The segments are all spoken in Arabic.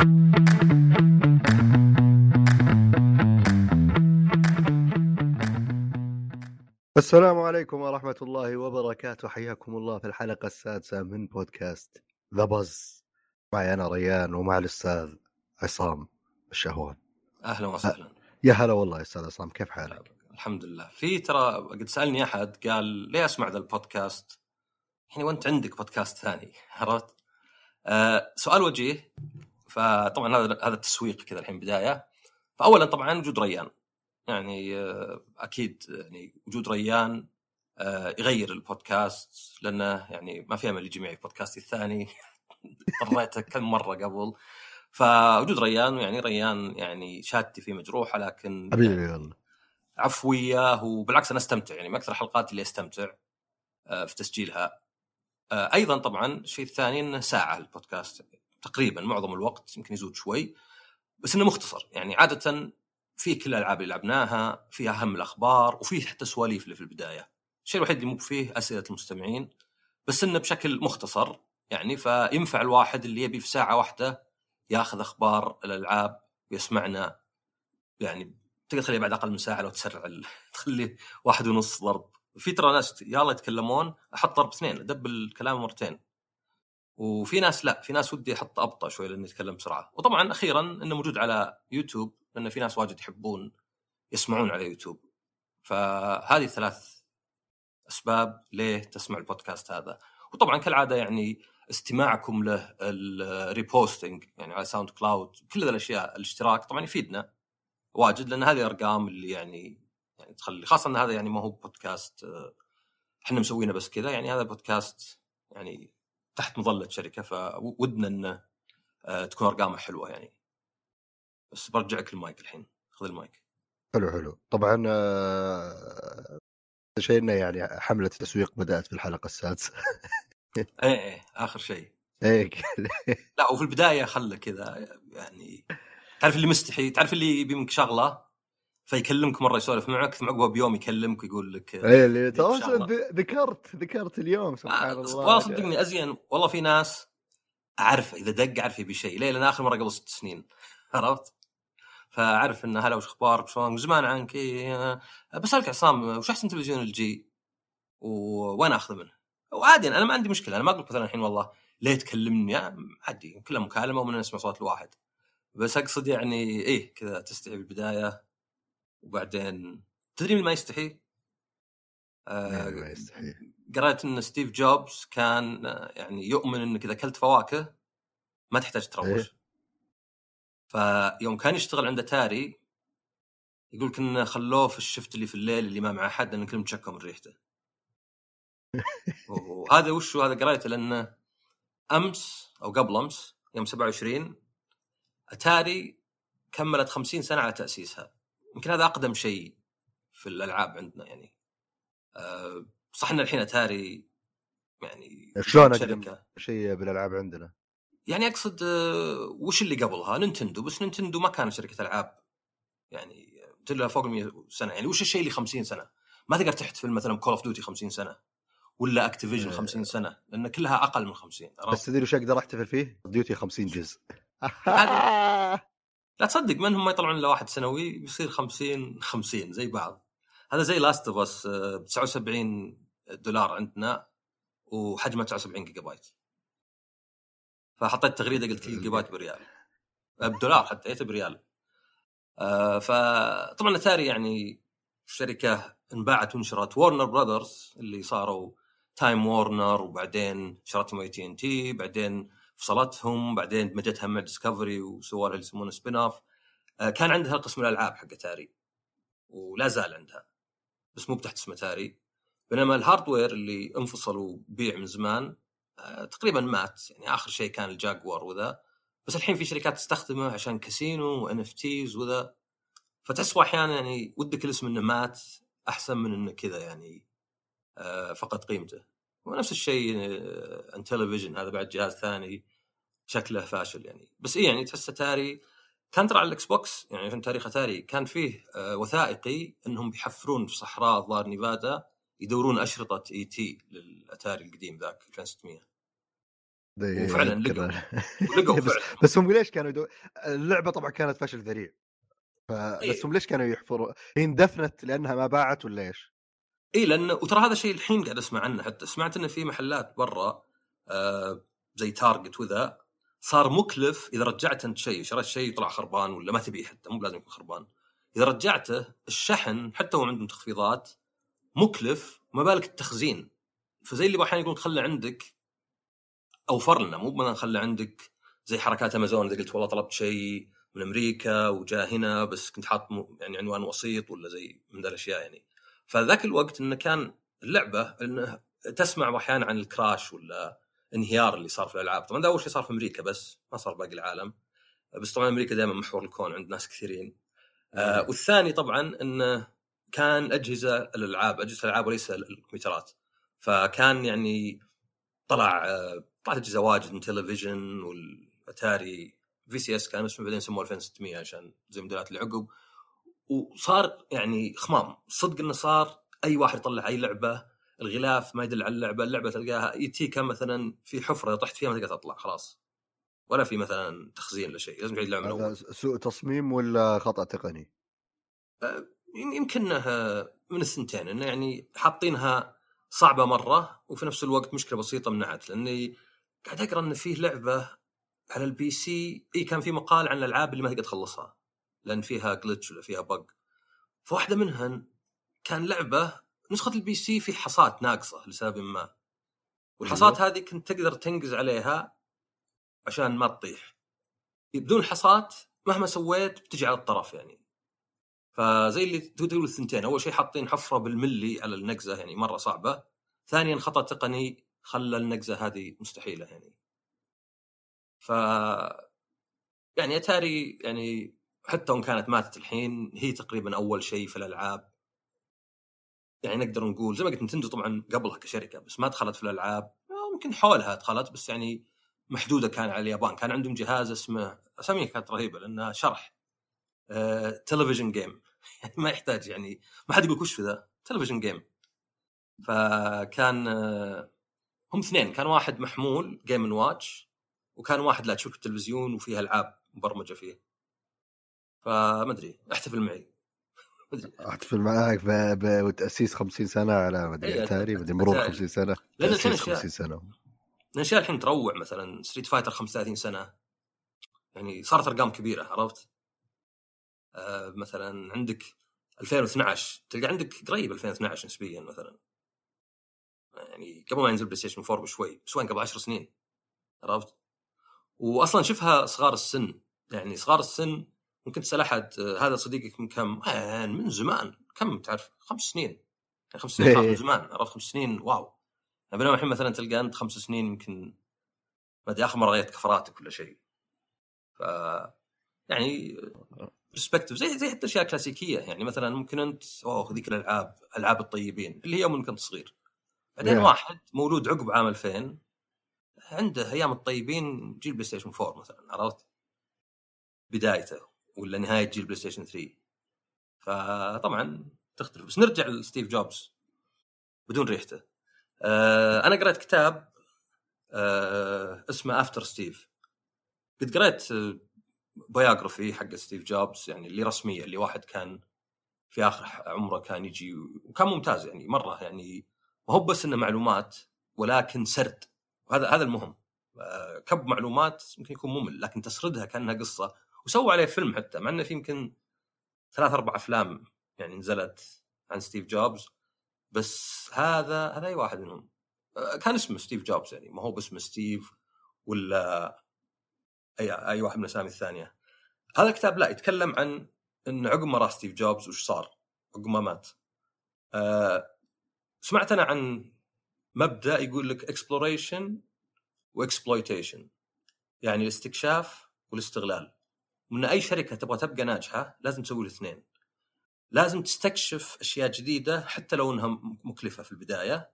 السلام عليكم ورحمة الله وبركاته حياكم الله في الحلقة السادسة من بودكاست ذا بز معي أنا ريان ومع الأستاذ عصام الشهوان أهلا وسهلا يا هلا والله أستاذ عصام كيف حالك؟ الحمد لله في ترى قد سألني أحد قال ليه أسمع ذا البودكاست؟ يعني وأنت عندك بودكاست ثاني عرفت؟ آه سؤال وجيه فطبعا هذا هذا التسويق كذا الحين بداية. فاولا طبعا وجود ريان. يعني آه أكيد يعني وجود ريان آه يغير البودكاست لأنه يعني ما في أمل لجميع بودكاستي الثاني. اضطريته كم مرة قبل. فوجود ريان يعني ريان يعني شهادتي فيه مجروحة لكن حبيبي والله عفوية وبالعكس أنا أستمتع. يعني من أكثر الحلقات اللي أستمتع آه، في تسجيلها. أيضا طبعا الشيء الثاني إنه ساعة البودكاست. تقريبا معظم الوقت يمكن يزود شوي بس إنه مختصر. يعني عادة في كل الألعاب اللي لعبناها فيها أهم الأخبار وفي حتى سواليف اللي في البداية. الشيء الوحيد اللي مو فيه أسئلة المستمعين بس إنه بشكل مختصر يعني فينفع الواحد اللي يبي في ساعة واحدة ياخذ أخبار الألعاب ويسمعنا. يعني تقدر تخليه بعد أقل من ساعة لو تسرع. تخليه واحد ونص ضرب. في ترى ناس يلا يتكلمون أحط ضرب اثنين أدبل الكلام مرتين. وفي ناس لا في ناس ودي أحط أبطأ شوي لأنه يتكلم بسرعة. وطبعا أخيرا إنه موجود على يوتيوب لأن في ناس واجد يحبون يسمعون على يوتيوب. فهذه ثلاث أسباب ليه تسمع البودكاست هذا. وطبعا كالعادة يعني استماعكم له ال reposting يعني على ساوند كلاود كل الأشياء الاشتراك طبعا يفيدنا واجد لأن هذه ارقام اللي يعني يعني تخلي خاصة إن هذا يعني ما هو بودكاست آه، إحنا مسوينه بس كذا يعني هذا بودكاست يعني تحت مظلة شركة فودنا انه آه، تكون ارقامه حلوة يعني. بس برجعك المايك الحين خذ المايك. حلو حلو. طبعا آه، شيء إنه يعني حملة تسويق بدأت في الحلقة السادسة. إيه إيه آخر شيء. إيه لا وفي البداية خله كذا يعني تعرف اللي مستحي تعرف اللي يبي منك شغلة؟ فيكلمك مرة يسولف معك ثم عقبه بيوم يكلمك ويقول لك إيه اللي. ذ- ذكرت ذكرت اليوم سبحان آه، الله. والله صدقني أزين. والله في ناس اعرف إذا دق أعرف يبي شيء. ليه لأن آخر مرة قبل ست سنين عرفت؟ فأعرف إن هلا وش أخبارك؟ شلون زمان عنك إيه، آه، بسالك عصام وش أحسن تلفزيون الجي؟ ووين أخذ منه؟ وعادي أنا ما عندي مشكلة. أنا ما أقول مثلا الحين والله ليه تكلمني؟ يعني عادي كلها مكالمة ومن نسمع صوت الواحد. بس أقصد يعني إيه كذا تستحي بالبدايه وبعدين تدري من ما يستحي؟ آه، ما يستحي؟ قرأت إن ستيف جوبز كان آه، يعني يؤمن إنك إذا أكلت فواكه ما تحتاج تروش إيه. فيوم كان يشتغل عند اتاري يقول كنا خلوه في ال shift اللي في الليل اللي ما معه احد لأن كلهم تشكوا من ريحته. وهذا وش هذا قريته لأنه أمس أو قبل أمس يوم 27 اتاري كملت 50 سنة على تأسيسها. يمكن هذا أقدم شيء في الألعاب عندنا يعني أه صح إن الحين أتاري يعني شلون. أقدم شيء بالألعاب عندنا؟ يعني أقصد آه، وش اللي قبلها نينتندو بس نينتندو ما كانت شركة ألعاب يعني تلها فوق ال 100 سنة يعني وش الشيء اللي 50 سنة؟ ما تقدر تحتفل مثلا كول اوف ديوتي 50 سنة ولا اكتيفيجن آه. 50 سنة لأن كلها أقل من 50 بس؟ تدري وش أقدر أحتفل فيه؟ ديوتي 50 جزء لا تصدق منهم ما يطلعون إلا واحد سنوي بيصير 50 50 زي بعض. هذا زي Last of Us ب 79 دولار عندنا وحجمه 79 جيجا بايت فحطيت تغريدة قلت جيجا بايت بريال. بدولار حتى جيته بريال. آه، فطبعا أتاري يعني شركة انباعت وانشرت وورنر براذرز اللي صاروا تايم وورنر وبعدين شرتهم اي تي ان تي بعدين فصلتهم بعدين دمجتها مع ديسكفري وسووا اللي يسمونه spin off آه، كان عندها قسم الألعاب حق اتاري ولا زال عندها بس مو تحت اسم اتاري بينما ال hardware اللي انفصل وبيع من زمان آه، تقريبا مات. يعني آخر شيء كان الجاكوار وذا. بس الحين في شركات تستخدمه عشان كاسينو و NFTs وذا. فتحس أحيانا يعني ودك الاسم إنه مات أحسن من إنه كذا يعني آه، فقد قيمته. ونفس الشيء ان تلفزيون هذا بعد جهاز ثاني. شكله فاشل يعني. بس اي يعني تحس اتاري كان ترى على الإكس بوكس يعني عشان تاريخ اتاري كان فيه آه، وثائقي إنهم بيحفرون في صحراء الظاهر نيفادا يدورون أشرطة إي تي للأتاري القديم ذاك 2600 وفعلا لقوا. لقوا بس, بس هم ليش كانوا يدو... اللعبة طبعا كانت فشل ذريع. ف... إيه. بس هم ليش كانوا يحفروا؟ هي اندفنت لأنها ما باعت ولا إيش؟ اي لأن وترى هذا الشيء الحين قاعد أسمع عنه. حتى سمعت إنه في محلات برا آه زي تارجت وذا صار مكلف إذا رجعت أنت شيء شريت شيء طلع خربان ولا ما تبيه حتى مو لازم يكون خربان. إذا رجعته الشحن حتى هو عندهم تخفيضات مكلف ما بالك التخزين. فزي اللي أحيانا يقولون خله عندك اوفر لنا مو مثلا خله عندك زي حركات أمازون إذا قلت والله طلبت شيء من أمريكا وجاء هنا بس كنت حاط يعني عنوان وسيط ولا زي من الأشياء يعني. فذاك الوقت إنه كان اللعبة إنه تسمع أحيانا عن الكراش ولا انهيار اللي صار في الألعاب. طبعا ده أول شيء صار في أمريكا بس ما صار باقي العالم. بس طبعا أمريكا دائما محور الكون عند ناس كثيرين. آه والثاني طبعا إنه كان أجهزة الألعاب أجهزة الألعاب وليس الكمبيوترات. فكان يعني طلع آه، طلعت أجهزة واجد من تلفزيون والأتاري VCS كان اسمه بعدين سموه 2600 عشان زي الموديلات اللي عقب وصار يعني خمام. صدق إنه صار أي واحد يطلع أي لعبة الغلاف ما يدل على اللعبة اللعبة تلقاها يتيكا مثلا في حفرة طحت فيها ما تقدر تطلع خلاص. ولا في مثلا تخزين ولا شيء لازم تعيد اللعبة من أول. سوء تصميم ولا خطأ تقني؟ يمكن آه، من الثنتين إنه يعني حاطينها صعبة مرة وفي نفس الوقت مشكلة بسيطة منعت لأني قاعد أقرأ إن فيه لعبة على ال PC إي كان في مقال عن الألعاب اللي ما تقدر تخلصها لأن فيها glitch ولا فيها bug فواحدة منهن كان لعبة نسخة ال PC في حصات ناقصة لسبب ما. والحصات هذه كنت تقدر تنقز عليها عشان ما تطيح. بدون حصات مهما سويت بتجي على الطرف يعني. فزي اللي تقول الثنتين أول شيء حاطين حفرة بالملي على النقزة يعني مرة صعبة. ثانيا خطأ تقني خلى النقزة هذه مستحيلة يعني. ف يعني أتاري يعني حتى وإن كانت ماتت الحين هي تقريبا أول شيء في الألعاب. يعني نقدر نقول زي ما قلت نتندو طبعا قبلها كشركة بس ما دخلت في الألعاب. يمكن حولها دخلت بس يعني محدودة كان على اليابان. كان عندهم جهاز اسمه اساميه كانت رهيبة لأنها شرح. تلفزيون جيم يعني ما يحتاج يعني ما حد يقول وش ذا؟ تلفزيون جيم فكان آه، هم اثنين. كان واحد محمول جيم ان واتش وكان واحد لا تشوف التلفزيون وفيها ألعاب مبرمجة فيه. فما أدري أحتفل معي. احتفل معاك بتأسيس 50 سنة على مدري اتاري مدري مرور أتاري. 50 سنة لأن الحين تاسيس اشياء 50 سنة الاشياء الحين تروع مثلا ستريت فايتر 35 سنة يعني صارت أرقام كبيرة عرفت؟ آه مثلا عندك 2012 تلقى عندك قريب 2012 نسبيا مثلا يعني قبل ما ينزل بلاي ستيشن 4 بشوي بس وين قبل 10 سنين عرفت؟ واصلا شوفها صغار السن يعني صغار السن ممكن تسال أحد هذا صديقك من كم؟ آه من زمان. كم؟ تعرف؟ خمس سنين. يعني خمس سنين خلاص من زمان عرفت؟ خمس سنين واو. يعني بينما الحين مثلا تلقى أنت خمس سنين يمكن ما أدري آخر مرة غيرت كفراتك ولا شيء. ف يعني perspective زي زي حتى أشياء كلاسيكية. يعني مثلا ممكن أنت أوه ذيك الألعاب ألعاب الطيبين. اللي هي يوم كنت صغير بعدين Yeah. واحد مولود عقب عام 2000 عنده أيام الطيبين جيل بلاي ستيشن 4 مثلا عرفت؟ بدايته. ولا نهاية جيل بلاي ستيشن 3 فطبعا تختلف. بس نرجع لستيف جوبز. بدون ريحته. آه أنا قرأت كتاب آه اسمه After Steve قد قرأت آه، biography حق ستيف جوبز يعني اللي رسمية اللي واحد كان في آخر عمره كان يجي وكان ممتاز يعني مرة يعني. ما هو بس إنه معلومات ولكن سرد. وهذا هذا المهم. آه، كب معلومات يمكن يكون ممل لكن تسردها كأنها قصة وسووا عليه فيلم حتى مع إنه في يمكن ثلاث أربع أفلام يعني نزلت عن ستيف جوبز بس هذا هذا أي واحد منهم. آه، كان اسمه ستيف جوبز يعني ما هو باسم ستيف ولا أي أي واحد من الأسامي الثانية. هذا الكتاب لا يتكلم عن إن عقب ما راح ستيف جوبز وش صار عقب ما مات. آه سمعت أنا عن مبدأ يقول لك exploration و exploitation يعني الاستكشاف والاستغلال. وان أي شركة تبغى تبقى ناجحة لازم تسوي الاثنين لازم تستكشف أشياء جديدة حتى لو إنها مكلفة في البداية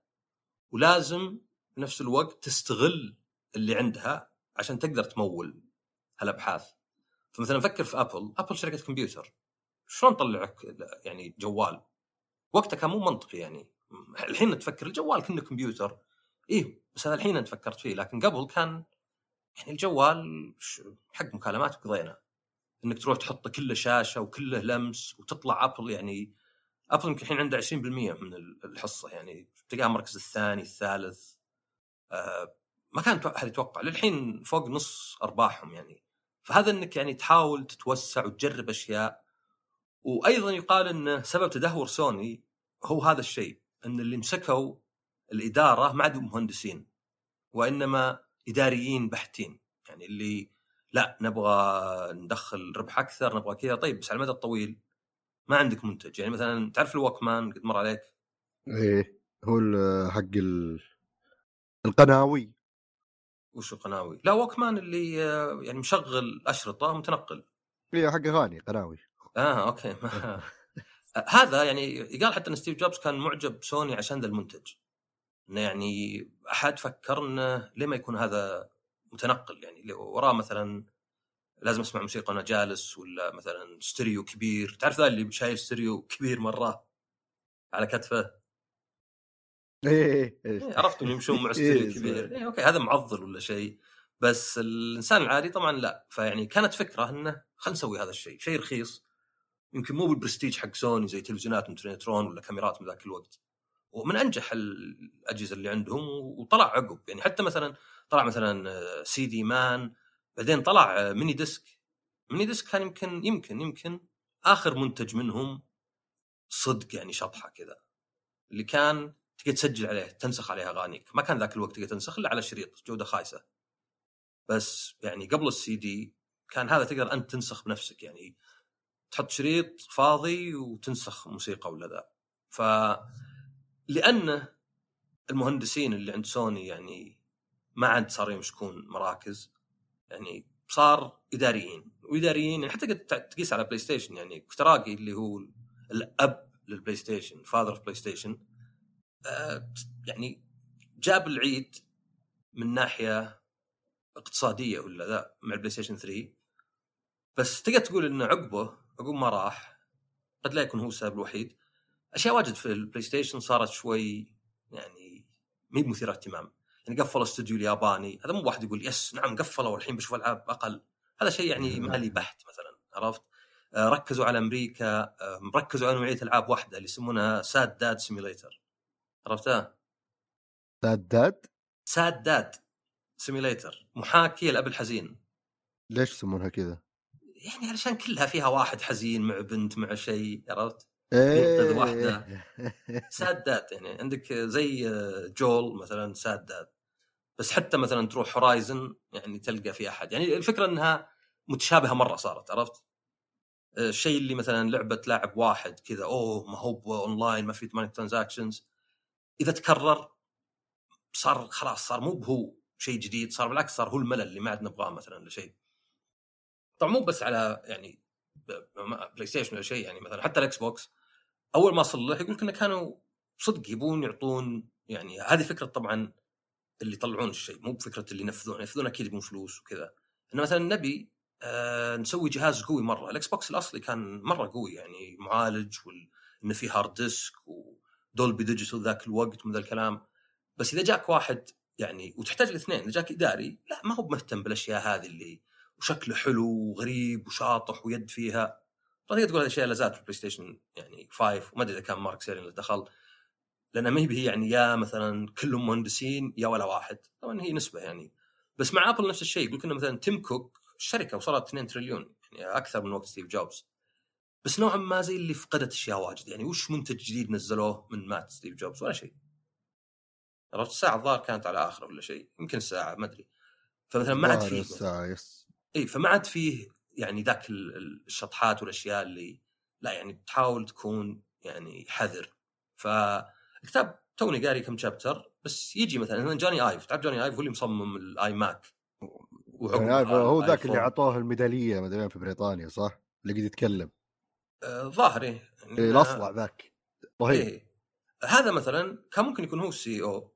ولازم بنفس الوقت تستغل اللي عندها عشان تقدر تمول هالأبحاث. فمثلا فكر في ابل ابل شركة كمبيوتر. شلون طلعك يعني جوال؟ وقتها كان مو منطقي يعني. الحين تفكر الجوال كأنه كمبيوتر. إيه بس هذا الحين انت فكرت فيه لكن قبل كان يعني الجوال حق مكالمات وقضينا. إنك تروح تحط كله شاشة وكله لمس وتطلع ابل يعني ابل يمكن الحين عنده 20% من ال- الحصة يعني تلقاها المركز الثاني الثالث. آه ما كان أحد يتوقع. للحين فوق نص أرباحهم يعني. فهذا إنك يعني تحاول تتوسع وتجرب أشياء. وأيضا يقال إن سبب تدهور سوني هو هذا الشيء إن اللي مسكوا الإدارة ما عندهم مهندسين وإنما إداريين بحتين. يعني اللي لا نبغى ندخل ربح أكثر نبغى كذا. طيب بس على المدى الطويل ما عندك منتج. يعني مثلا تعرف الوكمان قد مر عليك؟ إيه هو حق ال... القناوي. وش القناوي؟ لا وكمان اللي يعني مشغل أشرطة متنقل. إيه حق أغاني قناوي. آه أوكي. ما هذا يعني يقال حتى إن ستيف جوبز كان معجب بسوني عشان ذا المنتج. إنه يعني أحد فكر انه ليه ما يكون هذا متنقل يعني اللي وراه مثلا لازم أسمع موسيقى وأنا جالس ولا مثلا ستيريو كبير. تعرف ذا اللي شايل ستيريو كبير مرة على كتفه؟ إيه إيه، إيه. عرفتم يمشون مع ستيريو إيه، كبير. إيه. أوكي هذا معضل ولا شيء. بس الإنسان العادي طبعا لا. فيعني كانت فكرة إنه خلينا نسوي هذا الشيء. شيء رخيص. يمكن مو بالبرستيج حق سوني زي تلفزيونات ترينترون ولا كاميرات من ذاك الوقت. ومن أنجح الأجهزة اللي عندهم وطلع عقب. يعني حتى مثلا طلع مثلا آه، سي دي مان بعدين طلع آه، ميني ديسك. ميني ديسك كان يمكن يمكن يمكن آخر منتج منهم صدق يعني شطحة كذا اللي كان تقدر تسجل عليه تنسخ عليه أغانيك. ما كان ذاك الوقت تقدر تنسخ إلا على شريط جودة خايسة. بس يعني قبل السي دي كان هذا تقدر أنت تنسخ بنفسك. يعني تحط شريط فاضي وتنسخ موسيقى ولا ذا. ف لأن المهندسين اللي عند سوني يعني ما عاد صاروا يمسكون مراكز يعني صار إداريين وإداريين يعني حتى قد تقيس على بلاي ستيشن يعني كوتاراقي اللي هو الأب للبلاي ستيشن father of PlayStation آه، يعني جاب العيد من ناحية اقتصادية ولا ذا مع البلاي ستيشن 3 بس تقدر تقول إنه عقبه عقب ما راح قد لا يكون هو السبب الوحيد. أشياء واجد في البلاي ستيشن صارت شوي يعني مي مثيرة اهتمام. يعني قفل استوديو الياباني هذا مو واحد يقول yes نعم قفلوا والحين بشوف ألعاب أقل. هذا شيء يعني مالي بحت مثلا عرفت؟ آه، ركزوا على أمريكا آه، ركزوا على نوعية ألعاب واحدة اللي يسمونها sad dad simulator عرفتها؟ dad dad sad dad simulator محاكي الاب الحزين. ليش يسمونها كذا؟ يعني علشان كلها فيها واحد حزين مع بنت مع شيء عرفت؟ ينقذ واحدة. sad dad يعني. عندك زي جويل مثلا sad dad بس حتى مثلا تروح هورايزن يعني تلقى في أحد. يعني الفكرة إنها متشابهة مرة صارت عرفت؟ الشيء اللي مثلا لعبة لاعب واحد كذا أوه ما هو اونلاين ما في microtransactions إذا تكرر صار خلاص صار مو بهو شيء جديد صار بالعكس صار هو الملل اللي ما عاد نبغاه مثلا ولا شيء طبعا مو بس على يعني بلاي ستيشن ولا شيء يعني مثلا حتى الاكس بوكس أول ما صلح يقول لك انه كانوا صدق يبون يعطون يعني هذه فكرة طبعا اللي يطلعون الشيء مو بفكرة اللي ينفذون ينفذون أكيد يبون فلوس وكذا. إنه مثلا نبي آه نسوي جهاز قوي مرة. الإكس بوكس الأصلي كان مرة قوي يعني معالج وال... إنه في hard disk ودولبي ديجيتال ذاك الوقت ومن ذا الكلام. بس إذا جاك واحد يعني وتحتاج الاثنين إذا جاك إداري لا ما هو مهتم بالأشياء هذه اللي وشكله حلو وغريب وشاطح ويد فيها. تقدر تقول هذه الأشياء لا زالت في البلاي ستيشن يعني 5 وما أدري إذا كان مارك سيرني اللي دخل لأن ما هي يعني يا مثلا كلهم مهندسين يا ولا واحد. طبعا هي نسبة يعني. بس مع ابل نفس الشيء يقول لنا مثلا تيم كوك الشركة وصلت 2 تريليون يعني أكثر من وقت ستيف جوبز بس نوعا ما زي اللي فقدت أشياء واجد. يعني وش منتج جديد نزلوه من مات ستيف جوبز ولا شيء. عرفت؟ الساعة الظاهر كانت على آخره ولا شيء. يمكن الساعة ما أدري. فمثلا ما عاد فيه الساعة yes. اي فما عاد فيه يعني ذاك ال- ال- الشطحات والأشياء اللي لا يعني تحاول تكون يعني حذر فالكتاب توني قاري كم chapter بس يجي مثلا جوني ايف تعرف جوني ايف هو اللي مصمم الاي ماك يعني عارف هو ذاك اللي. اعطوه الميدالية مدري وين في بريطانيا صح؟ اللي قد يتكلم آه، ظاهر إيه. يعني إيه، الأصلع ذاك رهيب إيه. هذا مثلا كان ممكن يكون هو ال CEO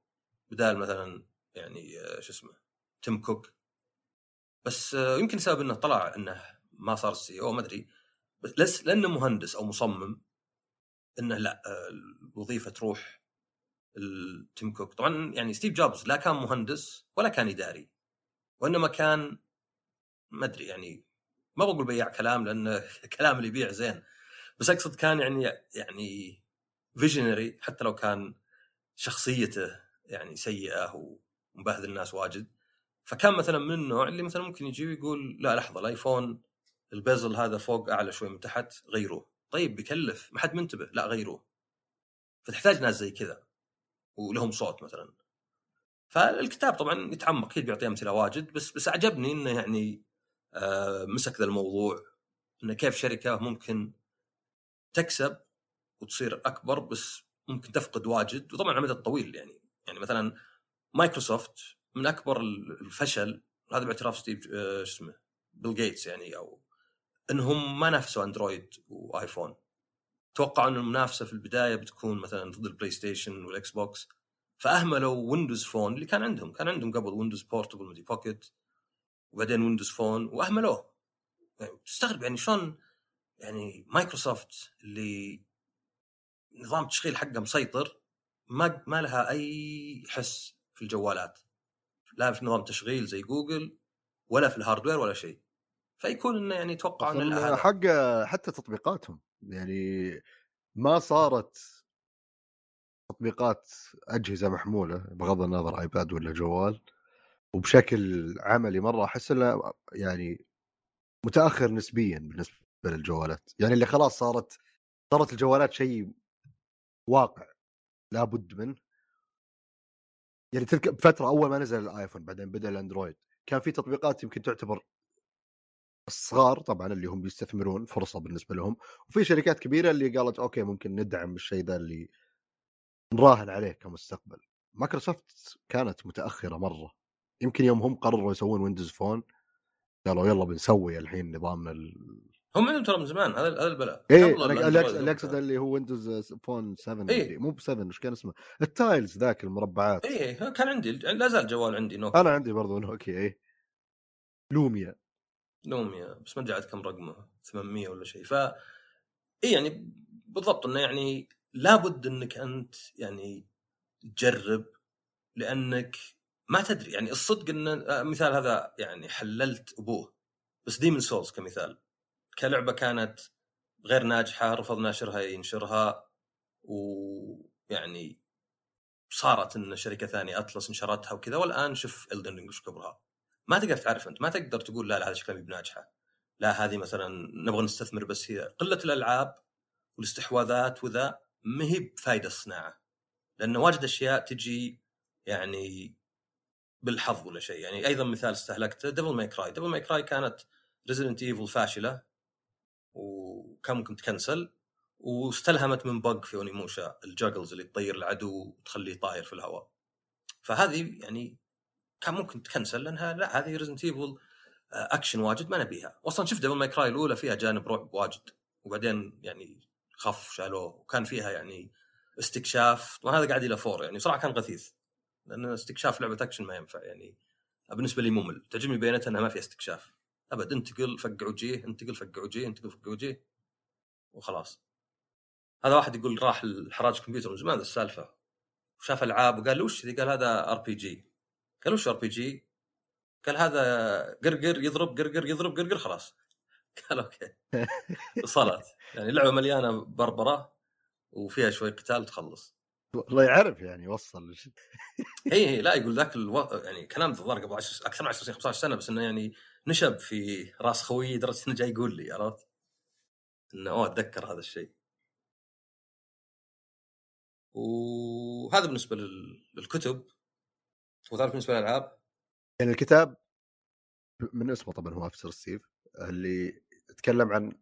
بدال مثلا يعني آه، شو اسمه تيم كوك بس آه، يمكن سبب إنه طلع إنه ما صار ال CEO ما أدري. بس لأنه مهندس أو مصمم إنه لا آه، الوظيفة تروح لتيم كوك. طبعا يعني ستيف جوبز لا كان مهندس ولا كان إداري وإنما كان ما أدري يعني ما بقول بياع كلام لأن كلام اللي يبيع زين. بس أقصد كان يعني يعني visionary حتى لو كان شخصيته يعني سيئة ومبهذل الناس واجد. فكان مثلا من النوع اللي مثلا ممكن يجي ويقول لا لحظة الآيفون ال bezel هذا فوق أعلى شوي من تحت غيروه. طيب بيكلف ما حد منتبه لا غيروه. فتحتاج ناس زي كذا ولهم صوت مثلا. فالكتاب طبعا يتعمق أكيد بيعطي أمثلة واجد بس بس أعجبني إنه يعني آه مسك ذا الموضوع إنه كيف شركة ممكن تكسب وتصير أكبر بس ممكن تفقد واجد وطبعا على المدى الطويل يعني. يعني مثلا مايكروسوفت من أكبر الفشل هذا باعتراف ستيف آه، شو اسمه بيل جيتس يعني أو إنهم ما نافسوا أندرويد وآيفون. توقعوا إن المنافسة في البداية بتكون مثلا ضد البلاي ستيشن والاكس بوكس فأهملوا ويندوز فون اللي كان عندهم. كان عندهم قبل ويندوز portable مدري pocket وبعدين ويندوز فون وأهملوه. يعني تستغرب يعني شلون يعني مايكروسوفت اللي نظام التشغيل حقه مسيطر ما ما لها أي حس في الجوالات. لا في نظام تشغيل زي جوجل ولا في ال hardware ولا شيء. فيكون انه يعني يتوقع إن حق حتى تطبيقاتهم. يعني ما صارت تطبيقات أجهزة محمولة بغض النظر ايباد ولا جوال وبشكل عملي مرة أحس إنه يعني متأخر نسبيا بالنسبة للجوالات. يعني اللي خلاص صارت صارت الجوالات شيء واقع لابد منه. يعني تلك بفتره أول ما نزل الآيفون بعدين بدأ الأندرويد كان في تطبيقات يمكن تعتبر الصغار طبعا اللي هم بيستثمرون فرصة بالنسبة لهم وفي شركات كبيرة اللي قالت okay ممكن ندعم الشيء ذا اللي نراهن عليه كمستقبل مايكروسوفت كانت متأخرة مرة يمكن يوم هم قرروا يسوون ويندوز فون قالوا يلا بنسوي الحين نظامنا. هم عندهم ترى من زمان هذا هذا البلاء. إيه اللي اقصد اللي هو ويندوز فون 7 إيه؟ مو ب 7 وش كان اسمه؟ ال tiles ذاك المربعات. إيه كان عندي لا زال جوال عندي نوكيا. أنا عندي برضو نوكيا إيه. لوميا. لوميا بس ما أدري عاد كم رقمه 800 ولا شيء. ف اي يعني بالضبط إنه يعني لابد إنك أنت يعني تجرب لأنك ما تدري. يعني الصدق إن آه، مثال هذا يعني حللت أبوه بس ديمن سولز كمثال. كلعبة كانت غير ناجحة رفض ناشرها ينشرها ويعني صارت إن شركة ثانية أطلس نشرتها وكذا والآن شوف الدن وش كبرها. ما تقدر تعرف أنت ما تقدر تقول لا لا هذا شكلها بناجحة. لا هذه مثلا نبغى نستثمر بس هي قلة الألعاب والاستحواذات وذا ما هي بفائده الصناعة. لأن واجد أشياء تجي يعني بالحظ ولا شيء. يعني أيضا مثال استهلكته ديفل ماي كراي ديفل ماي كراي كانت ريزدنت ايفل فاشلة. وكان ممكن تكنسل واستلهمت من bug في اونيموشا ال juggles اللي تطير العدو وتخليه طاير في الهواء. فهذه يعني كان ممكن تكنسل لأنها لا هذه ريزدنت ايفل اكشن واجد ما نبيها. أصلا شفت ديفل ماي كراي الأولى فيها جانب رعب واجد وبعدين يعني خف شالوه وكان فيها يعني استكشاف. طبعا هذا قاعد إلى four يعني صراحة كان غثيث لأن استكشاف لعبة اكشن ما ينفع يعني. بالنسبة لي ممل تعجبني بايونيتا إنها ما فيها استكشاف. أبد انتقل فقع وجيه انتقل فقع وجيه انتقل فقع وجيه وخلاص. هذا واحد يقول راح الحراج كمبيوتر من زمان السالفة. وشاف ألعاب وقال له وش قال هذا ار بي جي قال وش ار بي جي؟ قال هذا قرقر يضرب قرقر يضرب قرقر. خلاص. قال okay. وصلت. يعني لعبة مليانة بربرة وفيها شوي قتال تخلص والله يعرف يعني وصل اي لا يقول ذاك ألو... يعني كلام الظاهر قبل أكثر من 10 سنين 15 سنة بس إنه يعني نشب في راس خويي لدرجة إنه جاي يقول لي عرفت؟ إنه أوه أتذكر هذا الشيء. وهذا بالنسبة للكتب وتعرف بالنسبة للألعاب يعني الكتاب من اسمه طبعا هو أفسر السيف اللي يتكلم عن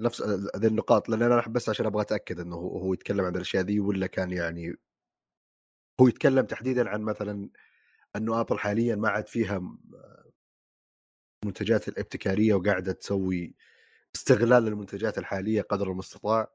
نفس هذه النقاط لأن أنا بس عشان أبغى أتأكد إنه هو يتكلم عن الأشياء ذي ولا كان يعني هو يتكلم تحديدا عن مثلا إنه آبل حاليا ما عاد فيها المنتجات الابتكارية وقاعدة تسوي استغلال المنتجات الحالية قدر المستطاع؟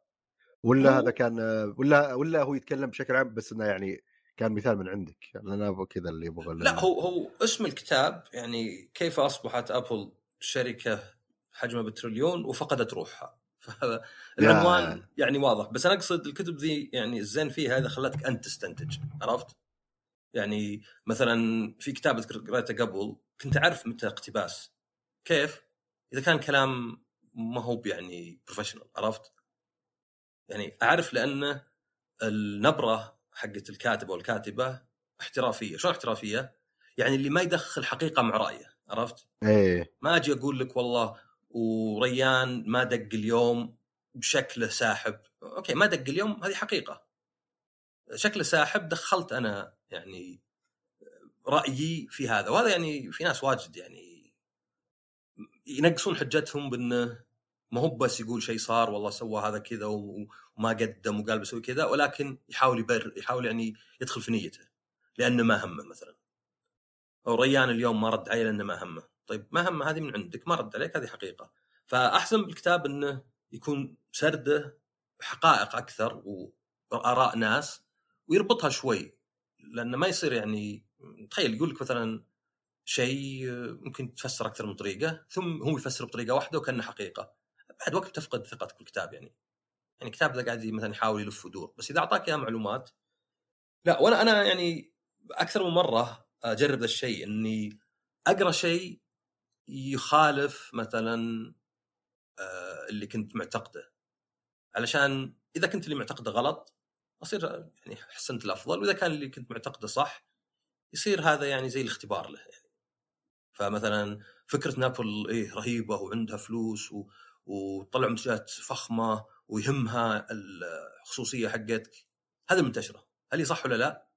ولا هذا كان ولا ولا هو يتكلم بشكل عام بس إنه يعني كان مثال من عندك؟ يعني أنا كذا اللي يبغى لا هو هو اسم الكتاب يعني كيف أصبحت أبل شركة حجمها بتريليون وفقدت روحها؟ فهذا العنوان يعني واضح. بس أنا أقصد الكتب ذي يعني الزين فيها هذا خلتك أنت تستنتج عرفت؟ يعني مثلا في كتاب قريته قبل كنت أعرف متى اقتباس. كيف؟ إذا كان كلام ما هو يعني professional عرفت؟ يعني أعرف لأن النبرة حقت الكاتب أو الكاتبه احترافية، شلون احترافية؟ يعني اللي ما يدخل حقيقة مع رأيه عرفت؟ إيه ما أجي أقول لك والله وريان ما دق اليوم بشكله ساحب، okay ما دق اليوم هذه حقيقة. شكله ساحب دخلت أنا يعني رأيي في هذا وهذا يعني في ناس واجد يعني ينقصون حجتهم بانه ما هو بس يقول شيء صار والله سوى هذا كذا وما قدم وقال بسوي كذا ولكن يحاول يبر يحاول يعني يدخل في نيته لأنه ما همه مثلا. أو ريان اليوم ما رد علي لأنه ما همه. طيب ما همه هذه من عندك ما رد عليك هذه حقيقة. فأحسن بالكتاب انه يكون سرده حقائق أكثر وآراء ناس ويربطها شوي لأنه ما يصير يعني تخيل يقول لك مثلا شيء ممكن تفسر أكثر من طريقة ثم هو يفسر بطريقة واحدة وكانه حقيقة. بعد وقت تفقد ثقتك بالكتاب يعني. يعني الكتاب اذا قاعد مثلا يحاول يلف ودور بس إذا أعطاك إياه معلومات لا وأنا أنا يعني أكثر من مرة أجرب ذا الشيء إني أقرأ شيء يخالف مثلا اللي كنت معتقده. علشان إذا كنت اللي معتقده غلط أصير يعني حسنت الأفضل وإذا كان اللي كنت معتقده صح يصير هذا يعني زي الاختبار له يعني. فمثلا فكرة نابل إيه رهيبة وعندها فلوس و... وطلع منتجات فخمة ويهمها الخصوصية حقتك هذا منتشره هل هي صح ولا لا؟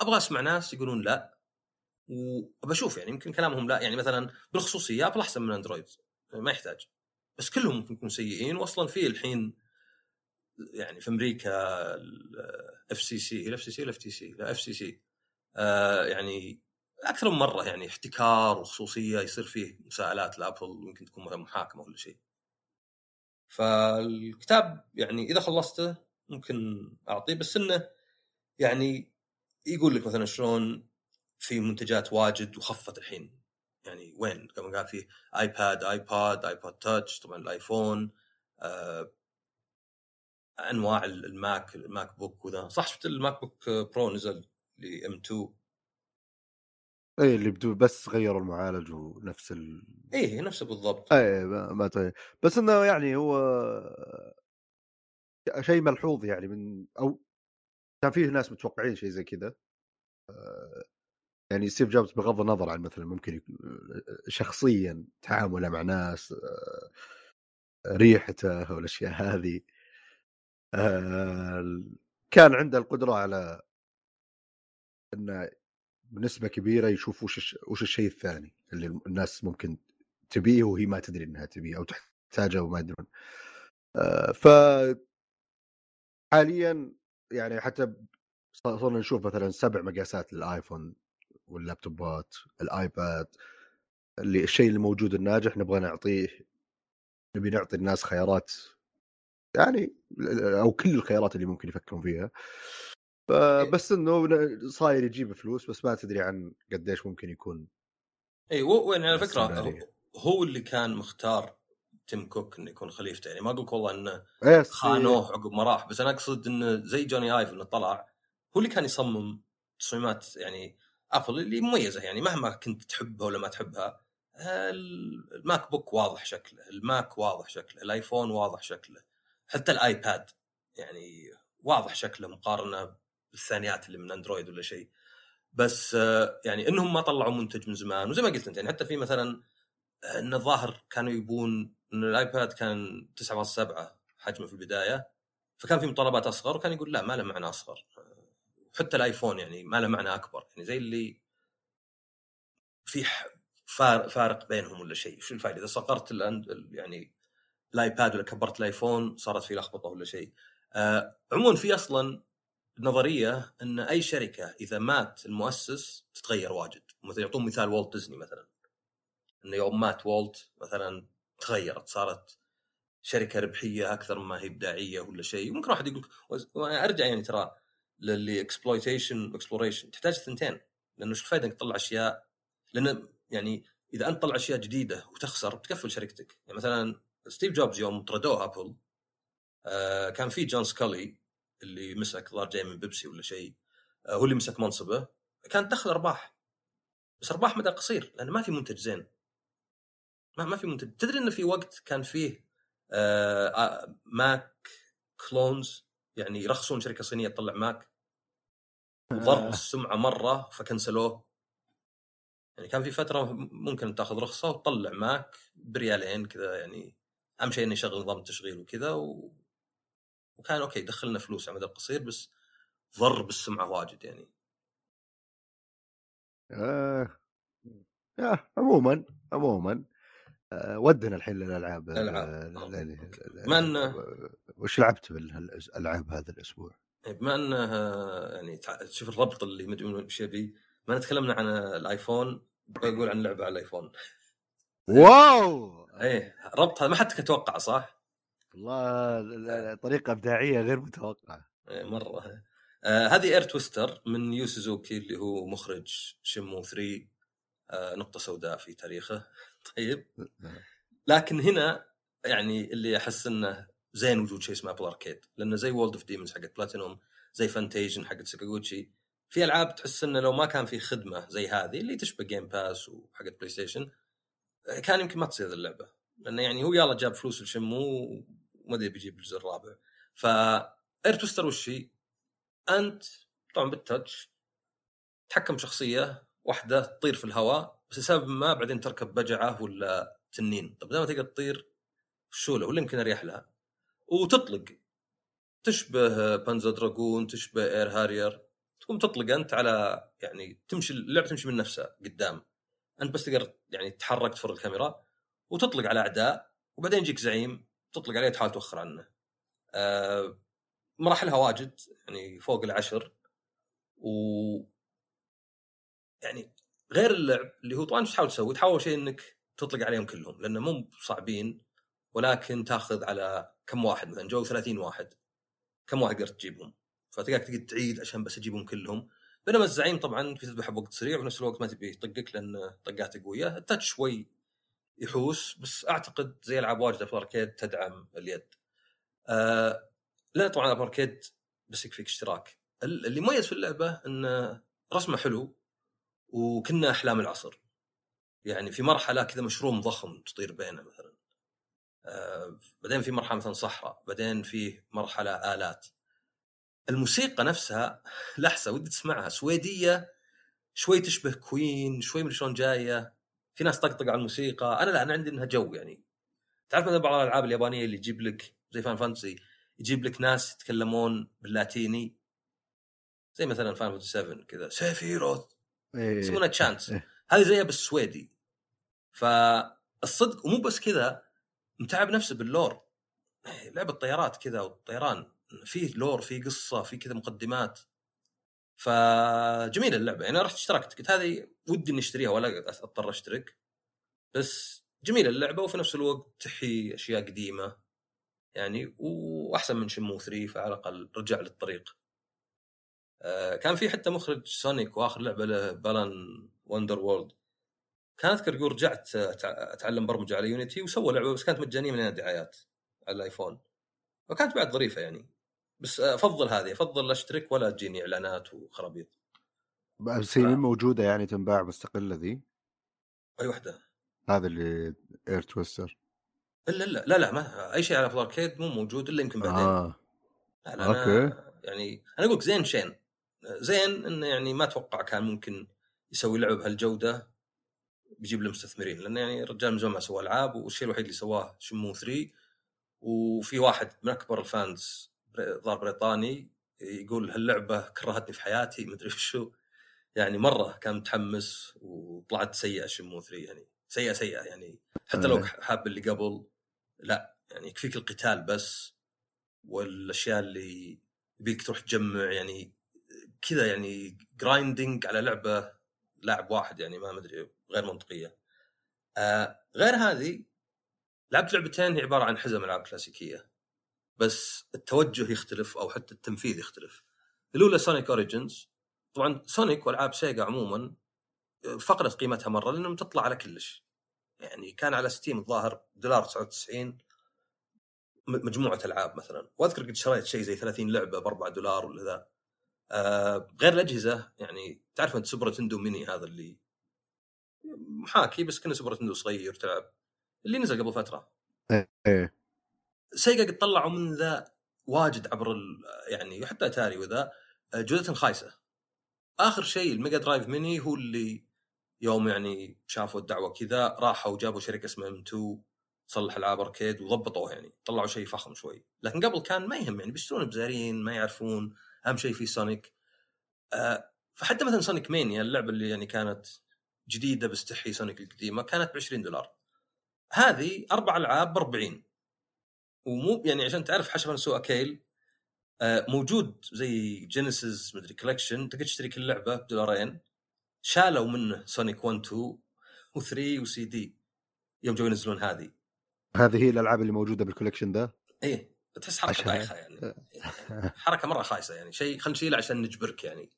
أبغى أسمع ناس يقولون لا. وبشوف يعني يمكن كلامهم لا. يعني مثلا بالخصوصية أبل أحسن من أندرويد ما يحتاج. بس كلهم ممكن يكونوا سيئين. واصلا في الحين يعني في أمريكا الاف سي سي الاف سي سي الاف تي سي لا اف سي سي يعني أكثر من مرة يعني احتكار وخصوصية يصير فيه مساءلات لأبل يمكن تكون محاكمة ولا شيء. فالكتاب يعني إذا خلصته ممكن أعطيه بس إنه يعني يقول لك مثلا شلون في منتجات واجد وخفت الحين. يعني وين؟ كما قال فيه iPad iPad iPod touch طبعا الآيفون آه أنواع الماك الماك بوك وذا. صح شفت الماك بوك برو نزل ل M2 اي اللي بدو بس غيروا المعالج ونفس ال إيه نفسه بالضبط اي ما, ما طيب. بس إنه يعني هو شيء ملحوظ يعني من أو كان فيه ناس متوقعين شيء زي كذا يعني ستيف جوبز بغض النظر عن مثلا ممكن شخصيا تعامله مع ناس ريحته والأشياء هذه كان عنده القدرة على إنه بنسبة كبيرة يشوف وش وش الشيء الثاني اللي الناس ممكن تبيه وهي ما تدري إنها تبيه أو تحتاجه وما يدرون. ف حاليا يعني حتى صرنا نشوف مثلا سبع مقاسات للآيفون واللابتوبات الآيباد اللي الشيء اللي موجود الناجح نبغى نعطيه نبي نعطي الناس خيارات يعني أو كل الخيارات اللي ممكن يفكرون فيها. بس إنه صاير يجيب فلوس بس ما تدري عن قديش ممكن يكون إي وين على فكرة هو اللي كان مختار تيم كوك إنه يكون خليفته. يعني ما أقول لك والله إنه خانوه عقب ما راح بس أنا أقصد إنه زي جوني ايف إنه طلع هو اللي كان يصمم تصميمات يعني ابل اللي مميزة يعني مهما كنت تحبها ولا ما تحبها الماك بوك واضح شكله الماك واضح شكله الايفون واضح شكله حتى الايباد يعني واضح شكله مقارنة بالثانيات اللي من اندرويد ولا شيء. بس يعني انهم ما طلعوا منتج من زمان. وزي ما قلت انت يعني حتى في مثلا إن الظاهر كانوا يبون إن الآيباد كان 9.7 حجمه في البداية فكان في مطالبات أصغر وكان يقول لا ما له معنى أصغر. حتى الآيفون يعني ما له معنى أكبر. يعني زي اللي في فارق بينهم ولا شيء. شو الفائده إذا صغرت يعني الآيباد ولا كبرت الآيفون صارت في لخبطة ولا شيء. آه عموما في أصلا نظرية إن أي شركة إذا مات المؤسس تتغير واجد. مثلا يعطون مثال والت ديزني مثلا. إنه يوم مات والت مثلا تغيرت صارت شركة ربحية أكثر ما هي إبداعية ولا شيء. ممكن واحد يقول وأنا أرجع يعني ترى لل exploitation exploration تحتاج ثنتين لأنه إيش الفائده إنك تطلع أشياء؟ لأن يعني إذا أنت تطلع أشياء جديدة وتخسر بتقفل شركتك. يعني مثلا ستيف جوبز يوم طردوه ابل آه كان في جون سكالي اللي مسك ظهر جاي من بيبسي ولا شيء آه هو اللي مسك منصبه كان دخل أرباح. بس أرباح مدى قصير لأن ما في منتج زين. ما ما في منتج. تدري إنه في وقت كان فيه آه آه، Mac clones؟ يعني يرخصون شركة صينية تطلع ماك؟ وضرب السمعة مرة ف cancel وه. يعني كان في فترة ممكن تأخذ رخصة وتطلع ماك بريالين كذا يعني أهم شيء إنه يشغل نظام التشغيل وكذا و... وكان okay دخلنا فلوس على المدى القصير بس ضر بالسمعة واجد يعني آه. آه. عموما عموما آه. ودنا الحين للألعاب الألعاب. ال- آه. بما إنه- وش لعبت بالألعاب هذا الأسبوع؟ يعني بما أنه يعني شوف الربط اللي من وش يبي ما تكلمنا عن الآيفون بقول عن لعبة على الآيفون wow إيه ربط هذا ما حد تتوقع صح؟ والله ال- ال- طريقة إبداعية غير متوقعة. إيه مرة. آه هذه Air Twister من يو سوزوكي اللي هو مخرج شنمو 3 آه نقطة سوداء في تاريخه. طيب. لكن هنا يعني اللي أحس إنه زين وجود شيء اسمه ابل اركيد لأنه زي World of Demons حقت بلاتينوم زي Fantasian حقت ساكاغوتشي في ألعاب تحس إنه لو ما كان في خدمة زي هذه اللي تشبه جيم باس وحقت بلاي ستيشن كان يمكن ما تصير اللعبة. لأنه يعني هو يلا جاب فلوس لشنمو وما أدري بيجيب الجزء الرابع. ف Air Twister وش هي؟ أنت طبعا بال touch تحكم شخصية واحدة تطير في الهواء بس لسبب ما بعدين تركب بجعة ولا تنين. طب دائما تقدر تطير شوله ولا يمكن أريح لها. وتطلق. تشبه Panzer Dragoon تشبه اير هارير تقوم تطلق أنت على يعني تمشي اللعبة تمشي من نفسها قدام. أنت بس تقدر يعني تتحرك تفر الكاميرا وتطلق على أعداء وبعدين يجيك زعيم. تطلق عليه تحاول توخر عنه. آه مراحلها واجد يعني فوق العشر. و يعني غير اللعب اللي هو طبعا إيش تحاول تسوي؟ تحاول شيء إنك تطلق عليهم كلهم لأنه مو صعبين ولكن تأخذ على كم واحد مثلا؟ جو 30 واحد. كم واحد قدرت تجيبهم؟ فتلقاك تقعد تعيد عشان بس اجيبهم كلهم. بينما الزعيم طبعا في تذبحه بوقت سريع وفي نفس الوقت ما تبي يطقك لأن طقاته قوية. التاتش شوي يحوس بس أعتقد زي ألعاب واجده في الأركيد تدعم اليد. آه لا طبعا الأركيد بس يكفيك اشتراك. ال- اللي مميز في اللعبة إن رسمه حلو وكنا أحلام العصر. يعني في مرحلة كذا مشروم ضخم تطير بينه مثلا. آه بعدين في مرحلة مثلا صحراء، بعدين في مرحلة آلات. الموسيقى نفسها لحالها ودي تسمعها سويدية شوي تشبه كوين شوي من شلون جاية في ناس طقطق على الموسيقى. أنا لا أنا عندي إنها جو يعني. تعرف مثلا بعض الألعاب اليابانية اللي يجيب لك زي Final Fantasy يجيب لك ناس يتكلمون باللاتيني؟ زي مثلا Final Fantasy 7 كذا. سيفيروث إيه. يسمونها chants إيه. هذه زيها بالسويدي. فالصدق ومو بس كذا متعب نفسه بال lore. لعبه طيارات كذا والطيران فيه lore فيه قصة فيه كذا مقدمات. فجميلة اللعبة. يعني رحت اشتركت قلت هذه ودي إني أشتريها ولا أضطر أشترك. بس جميلة اللعبة وفي نفس الوقت تحيي أشياء قديمة. يعني وأحسن من شنمو 3 فعلى الأقل رجع للطريق. آه، كان في حتى مخرج سونيك وآخر لعبة له Balan Wonderworld. كان أذكر يقول رجعت أتعلم برمجة على Unity وسوى لعبة بس كانت مجانية من الدعايات على الآيفون. وكانت بعد ظريفة يعني. بس أفضل هذه أفضل أشترك ولا تجيني إعلانات وخرابيط. بس هي آه. موجودة يعني تنباع مستقلة ذي أي وحدة. هذا اللي Air Twister الا لا لا لا ما أي شيء على ابل اركيد مو موجود إلا يمكن بعدين. آه. لا لا أنا okay. يعني أنا أقول زين شين. زين إنه يعني ما أتوقع كان ممكن يسوي لعبة بهالجودة بيجيب له مستثمرين. لأنه يعني الرجال من زمان ما سوى ألعاب والشيء الوحيد اللي سواه شنمو 3 وفي واحد من أكبر ال fans ظهر بريطاني يقول هاللعبة كرهتني في حياتي مدري وشو يعني مرة كان متحمس وطلعت سيئة شنمو 3 يعني سيئة سيئة يعني حتى لو إيه. حاب اللي قبل لا يعني يكفيك القتال بس والأشياء اللي يبيك تروح تجمع يعني كذا يعني grinding على لعبة لاعب واحد يعني ما مدري غير منطقية. آه غير هذه لعبت لعبتين هي عبارة عن حزم العاب كلاسيكية بس التوجه يختلف أو حتى التنفيذ يختلف. الأولى سونيك اوريجنز طبعا سونيك وألعاب سيجا عموما فقدت قيمتها مرة لأنهم تطلع على كلش. يعني كان على ستيم الظاهر دولار 99 م- مجموعة ألعاب مثلا. وأذكر قد شريت شيء زي 30 لعبة ب 4 دولار ولا ذا. آه غير الأجهزة يعني تعرف أنت سوبر نتندو ميني هذا اللي محاكي بس كنا سوبر نتندو صغير تلعب اللي نزل قبل فترة. إيه سيجا قد طلعوا من ذا واجد عبر ال... يعني وحتى اتاري وذا جودة خايسة. آخر شيء الميجا درايف ميني هو اللي يوم يعني شافوا الدعوة كذا راحوا جابوا شركة اسمها ام 2 تصلح العاب أركيد وضبطوه يعني طلعوا شيء فخم شوي. لكن قبل كان ما يهم يعني بيشترون بزارين ما يعرفون أهم شيء في سونيك. آه فحتى مثلا سونيك مانيا اللعبة اللي يعني كانت جديدة بس تحيي سونيك القديمة كانت ب 20 دولار. هذه أربع ألعاب ب 40 ومو يعني عشان تعرف حشفا سوء كيل موجود زي جينيسيس مدري collection تقدر تشتري كل لعبة بدولارين شالوا منه سونيك 1 2 و3 وسي دي يوم جو ينزلون هذه. هذه هي الألعاب اللي موجودة بال collection ده؟ إيه تحس حركة عشان- بايخه يعني. حركة مرة خايسة يعني. شيء خلينا نشيله عشان نجبرك يعني.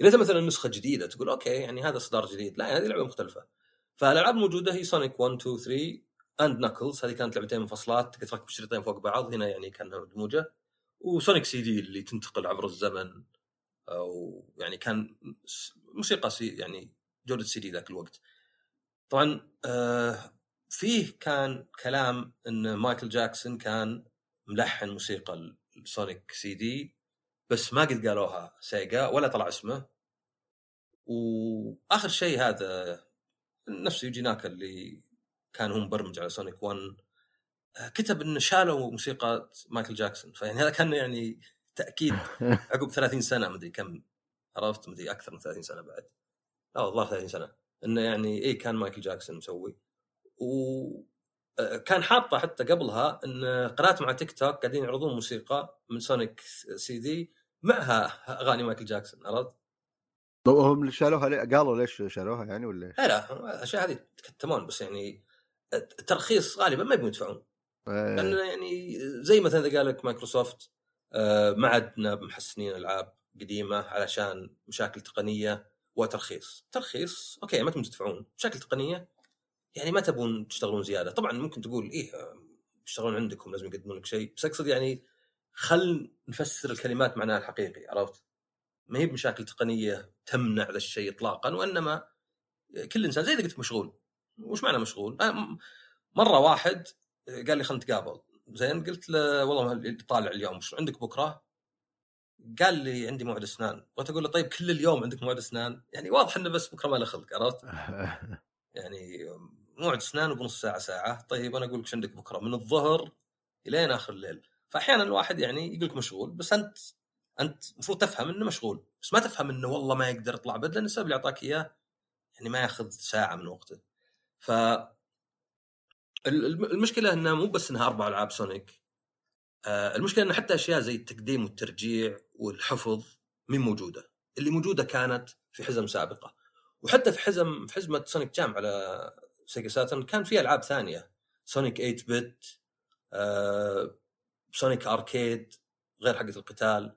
إذا مثلا نسخة جديدة تقول okay يعني هذا اصدار جديد. لا هذه لعبة مختلفة. فالألعاب الموجودة هي سونيك 1 2 3 and نكلز هذه كانت لعبتين منفصلات. تقدر تركب شريطين فوق بعض. هنا يعني كانها مدموجه وسونيك سي دي اللي تنتقل عبر الزمن أو يعني كان موسيقى سي يعني جودة سي دي ذاك الوقت. طبعا آه فيه كان كلام إن مايكل جاكسون كان ملحن موسيقى السونيك سي دي بس ما قد قالوها سيجا ولا طلع اسمه. وآخر شيء هذا نفس يوجي ناكا اللي كان هو مبرمج على سونيك 1 آه، كتب انه شالوا موسيقى مايكل جاكسون فيعني هذا كان يعني تأكيد عقب 30 سنة مدري كم عرفت مدري أكثر من 30 سنة بعد لا والله 30 سنة انه يعني إيه كان مايكل جاكسون مسوي و آه، حاطه حتى قبلها إن قناة مع تيك توك قاعدين يعرضون موسيقى من سونيك سي دي معها أغاني مايكل جاكسون عرفت؟ طب هم شالوها ليه؟ قالوا ليش شالوها يعني ولا؟ لا لا الاشياء هذه يتكتمون بس يعني الترخيص غالبا ما يبون يدفعون إيه. لأن يعني زي مثلا إذا قال لك مايكروسوفت آه، ما عدنا محسنين ألعاب قديمة علشان مشاكل تقنية وترخيص. ترخيص okay ما تبون تدفعون. مشاكل تقنية يعني ما تبون تشتغلون زيادة. طبعا ممكن تقول إيه يشتغلون عندكم لازم يقدمون لك شيء. بس أقصد يعني خل نفسر الكلمات معناها الحقيقي عرفت؟ ما هي بمشاكل تقنية تمنع ذا الشيء اطلاقا وإنما كل إنسان زي إذا قلت مشغول. وش معنى مشغول؟ آه، مرة واحد قال لي خلينا نتقابل. زين قلت له والله طالع اليوم وش عندك بكرة؟ قال لي عندي موعد اسنان. بغيت أقول له طيب كل اليوم عندك موعد اسنان؟ يعني واضح إنه بس بكرة ما له خلق عرفت؟ يعني موعد اسنان وبنص ساعة ساعة. طيب أنا أقول لك عندك بكرة؟ من الظهر إلين آخر الليل. فأحيانا الواحد يعني يقول لك مشغول بس أنت أنت المفروض تفهم إنه مشغول. بس ما تفهم إنه والله ما يقدر يطلع بدل لأن السبب اللي أعطاك إياه يعني ما ياخذ ساعة من وقته. ف المشكلة إنها مو بس إنها أربع ألعاب سونيك. آه، المشكلة ان حتى أشياء زي التقديم والترجيع والحفظ من موجودة. اللي موجودة كانت في حزم سابقة. وحتى في حزم في حزمة سونيك جام على سيجا ساترن كان في ألعاب ثانية. سونيك 8 bit آه، سونيك أركيد غير حقة القتال.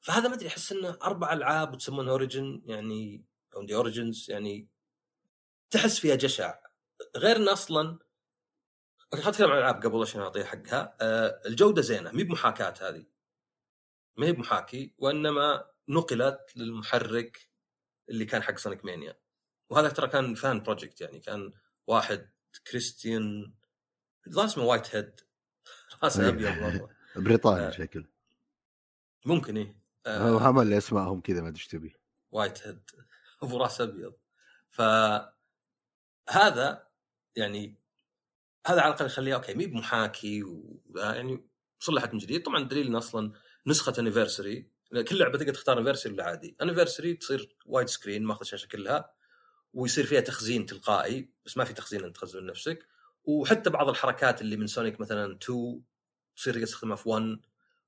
فهذا ما أدري أحس إنه أربع ألعاب وتسمونها أوريجن يعني أو the origins يعني تحس فيها جشع. غير انه أصلا okay خلينا نتكلم عن الألعاب قبل عشان اعطيها حقها. آه الجودة زينة مي بمحاكاة هذه. ما هي بمحاكي وإنما نقلت للمحرك اللي كان حق سونيك مانيا وهذا ترى كان fan project يعني كان واحد كريستيان الظاهر اسمه وايت هيد راسه ابيض مره بريطاني آه. شكل ممكن إيه. آه، هم اللي أسمائهم كذا ما أدري إيش تبي. وايت هيد أبو راس ابيض ف هذا يعني هذا على الأقل يخليها okay مي بمحاكي. يعني صلحت من جديد. طبعا دليل أصلا نسخة anniversary كل لعبة تقدر تختار anniversary ولا عادي. anniversary تصير widescreen ماخذ الشاشة كلها ويصير فيها تخزين تلقائي بس ما في تخزين انت تخزن نفسك وحتى بعض الحركات اللي من سونيك مثلا 2 تصير تقدر تستخدمها في 1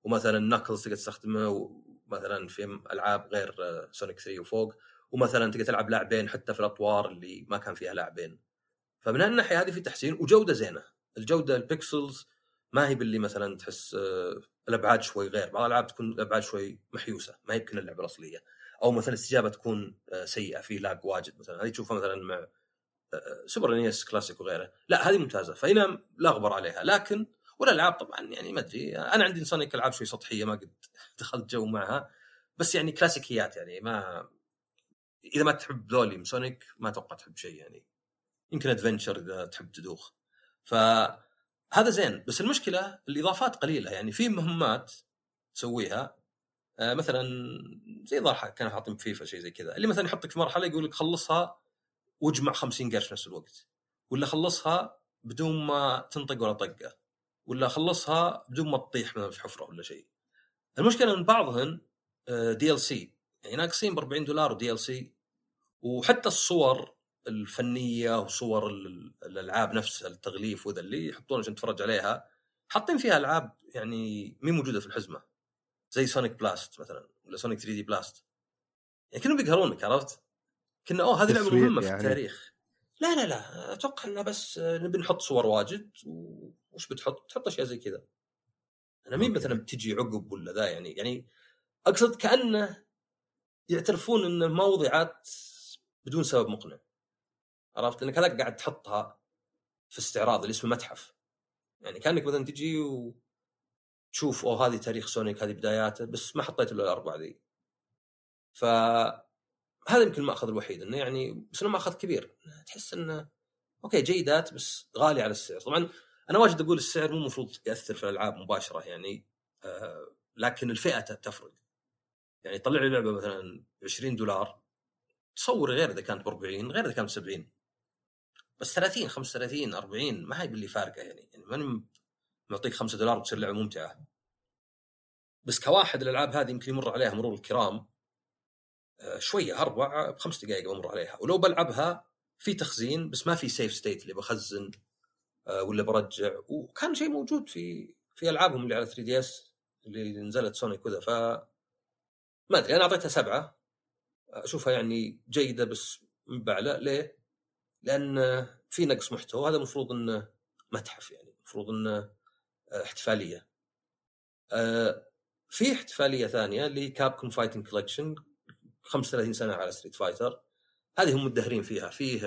ومثلا نكلز تقدر تستخدمه مثلا في ألعاب غير سونيك 3 وفوق ومثلا تقدر تلعب لاعبين حتى في الأطوار اللي ما كان فيها لاعبين. فمن هالناحية هذه في تحسين وجودة زينة. الجودة ال pixels ما هي باللي مثلا تحس آه، الأبعاد شوي غير. بعض الألعاب تكون الأبعاد شوي محيوسة ما يمكن اللعبة الأصلية. أو مثلا الاستجابة تكون آه، سيئة في lag واجد مثلا. هذه تشوفها مثلا مع Super NES Classic وغيره. لا هذه ممتازة. فهنا لا غبار عليها. لكن والألعاب طبعا يعني ما أدري أنا عندي سونيك ألعاب شوي سطحية ما قد دخلت جو معها. بس يعني كلاسيكيات يعني ما إذا ما تحب ذولي من سونيك ما أتوقع تحب شيء يعني. يمكن Adventure إذا تحب تدوخ. فهذا زين بس المشكلة الإضافات قليلة. يعني في مهمات تسويها آه، مثلا زي ضرحة كانوا حاطين فيفا شيء زي كذا. اللي مثلا يحطك في مرحلة يقول لك خلصها واجمع 50 قرش في نفس الوقت. ولا خلصها بدون ما تنطق ولا طقة. ولا خلصها بدون ما تطيح مثلا في حفرة ولا شيء. المشكلة إن بعضهن DLC يعني ناقصين ب 40 دولار و DLC وحتى الصور الفنية وصور ال- الألعاب نفسها التغليف وذا اللي يحطونها عشان تتفرج عليها حاطين فيها ألعاب يعني مي موجودة في الحزمة زي سونيك Blast مثلا ولا سونيك 3D Blast يعني كانوا بيقهرونك عرفت؟ كنا أوه هذه لعبة مهمة في يعني. التاريخ لا لا لا أتوقع إنه بس نبي نحط صور واجد وش بتحط؟ تحط أشياء زي كذا أنا مين. مثلا بتجي عقب ولا ذا يعني يعني أقصد كأنه يعترفون انه ما وضعت بدون سبب مقنع عرفت؟ لأنك هذاك قاعد تحطها في استعراض اللي اسمه متحف. يعني كأنك مثلا تجي وتشوف أوه هذه تاريخ سونيك هذه بداياته. بس ما حطيت إلا الاربعه ذي. ف هذا يمكن المأخذ الوحيد إنه يعني بس إنه مأخذ كبير. تحس إنه أوكي جيدات بس غالي على السعر. طبعا أنا واجد أقول السعر مو المفروض يأثر في الألعاب مباشرة يعني آه لكن الفئة تفرق. يعني طلع لي لعبة مثلا 20 دولار تصور غير إذا كانت ب 40 غير إذا كانت ب 70 بس 30 35 40 ما هي باللي فارقة يعني. يعني ماني معطيك 5 دولار بتصير لعبة ممتعة. بس كواحد الألعاب هذه يمكن يمر عليها مرور الكرام آه، شوية أربع بخمس دقائق بمر عليها. ولو بلعبها في تخزين بس ما في save state اللي بخزن آه، ولا برجع. وكان شيء موجود في في ألعابهم اللي على 3DS اللي نزلت سونيك وذا ف ما أدري أنا أعطيتها سبعة. أشوفها يعني جيدة بس مب عالية ليه؟ لأن في نقص محتوى هذا المفروض انه متحف يعني المفروض انه احتفالية. آه، في احتفالية ثانية اللي كابكوم Fighting Collection 35 سنة على Street Fighter هذه هم مبهرين فيها. فيه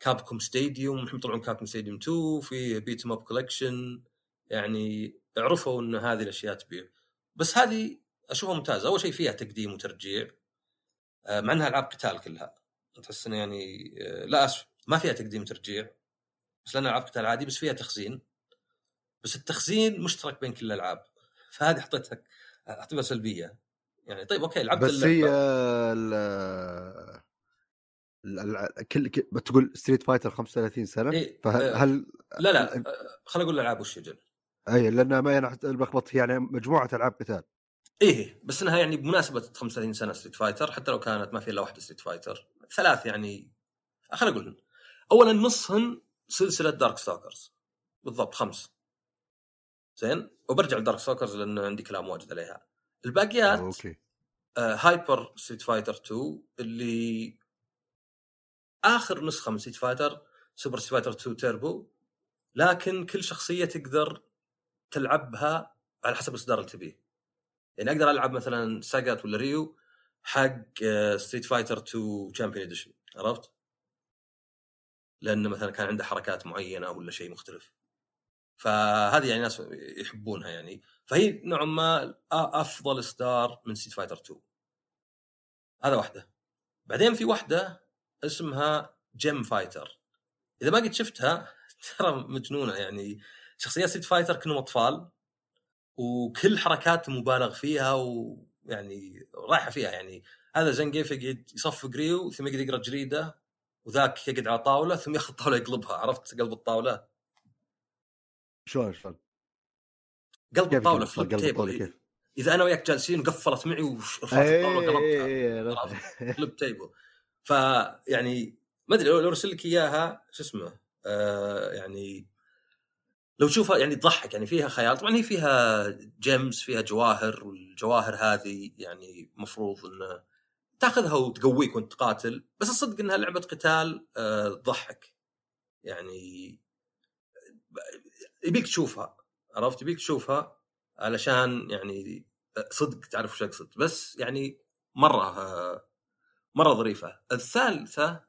كابكوم Stadium الحين يطلعون كابكوم Stadium 2 في Beat 'Em Up Collection يعني عرفوا إن هذه الأشياء تبيع. بس هذه أشوفها ممتازة. أول شيء فيها تقديم وترجيع آه، مع إنها ألعاب قتال كلها. تحس إنه يعني آه، للأسف ما فيها تقديم وترجيع بس لانها ألعاب قتال عادي بس فيها تخزين. بس التخزين مشترك بين كل الألعاب. فهذه حطيتها اعتبرها سلبية. يعني طيب أوكي لعبت بس هي كل بتقول Street Fighter 35 سنة؟ إيه، فهل آه، لا لا آه، خل أقول الألعاب وش يجل أي لأن ما أنا المخبط هي يعني مجموعة ألعاب قتال. إيه بس إنها يعني بمناسبة 35 سنة Street Fighter حتى لو كانت ما في إلا واحدة Street Fighter ثلاث يعني خليني أقول اولا نصهن سلسلة Darkstalkers بالضبط خمس. زين؟ وبرجع ل Darkstalkers لأن عندي كلام واجد عليها. الباقيات أوكي. آه Hyper Street Fighter 2 اللي آخر نسخة من Street Fighter Super Street Fighter 2 تيربو لكن كل شخصية تقدر تلعبها على حسب الاصدار اللي تبيه يعني أقدر ألعب مثلا ساجات ولا ريو حق Street Fighter 2 Champion Edition عرفت؟ لأنه مثلا كان عنده حركات معينة ولا شيء مختلف. فهذه يعني ناس يحبونها يعني. فهي نوعا ما أفضل اصدار من Street Fighter 2 هذا واحدة. بعدين في واحدة اسمها Gem Fighter إذا ما قد شفتها ترى مجنونة يعني. شخصيات Street Fighter كلهم أطفال وكل حركات مبالغ فيها ويعني رايحة فيها يعني. هذا زنقيف يقعد يصفق ريو ثم يقعد يقرأ جريدة وذاك يقعد على طاولة ثم ياخذ طاولة يقلبها. عرفت؟ قلب الطاولة. شلون شلون؟ قلب الطاولة flip قلب كيف؟ إذا أنا وياك جالسين وقفلت معي ورفعت الطاولة اي وقلبتها اي عرفت؟ flip table فيعني ما أدري لو لو أرسل لك إياها شو اسمه آه يعني لو تشوفها يعني تضحك يعني فيها خيال. طبعا هي فيها جيمز فيها جواهر والجواهر هذه يعني مفروض انه تأخذها وتقويك وأنت تقاتل بس الصدق إنها لعبة قتال آه تضحك يعني يبيك تشوفها. عرفت؟ يبيك تشوفها علشان يعني صدق تعرف وش أقصد. بس يعني مرة آه مرة ظريفة. الثالثة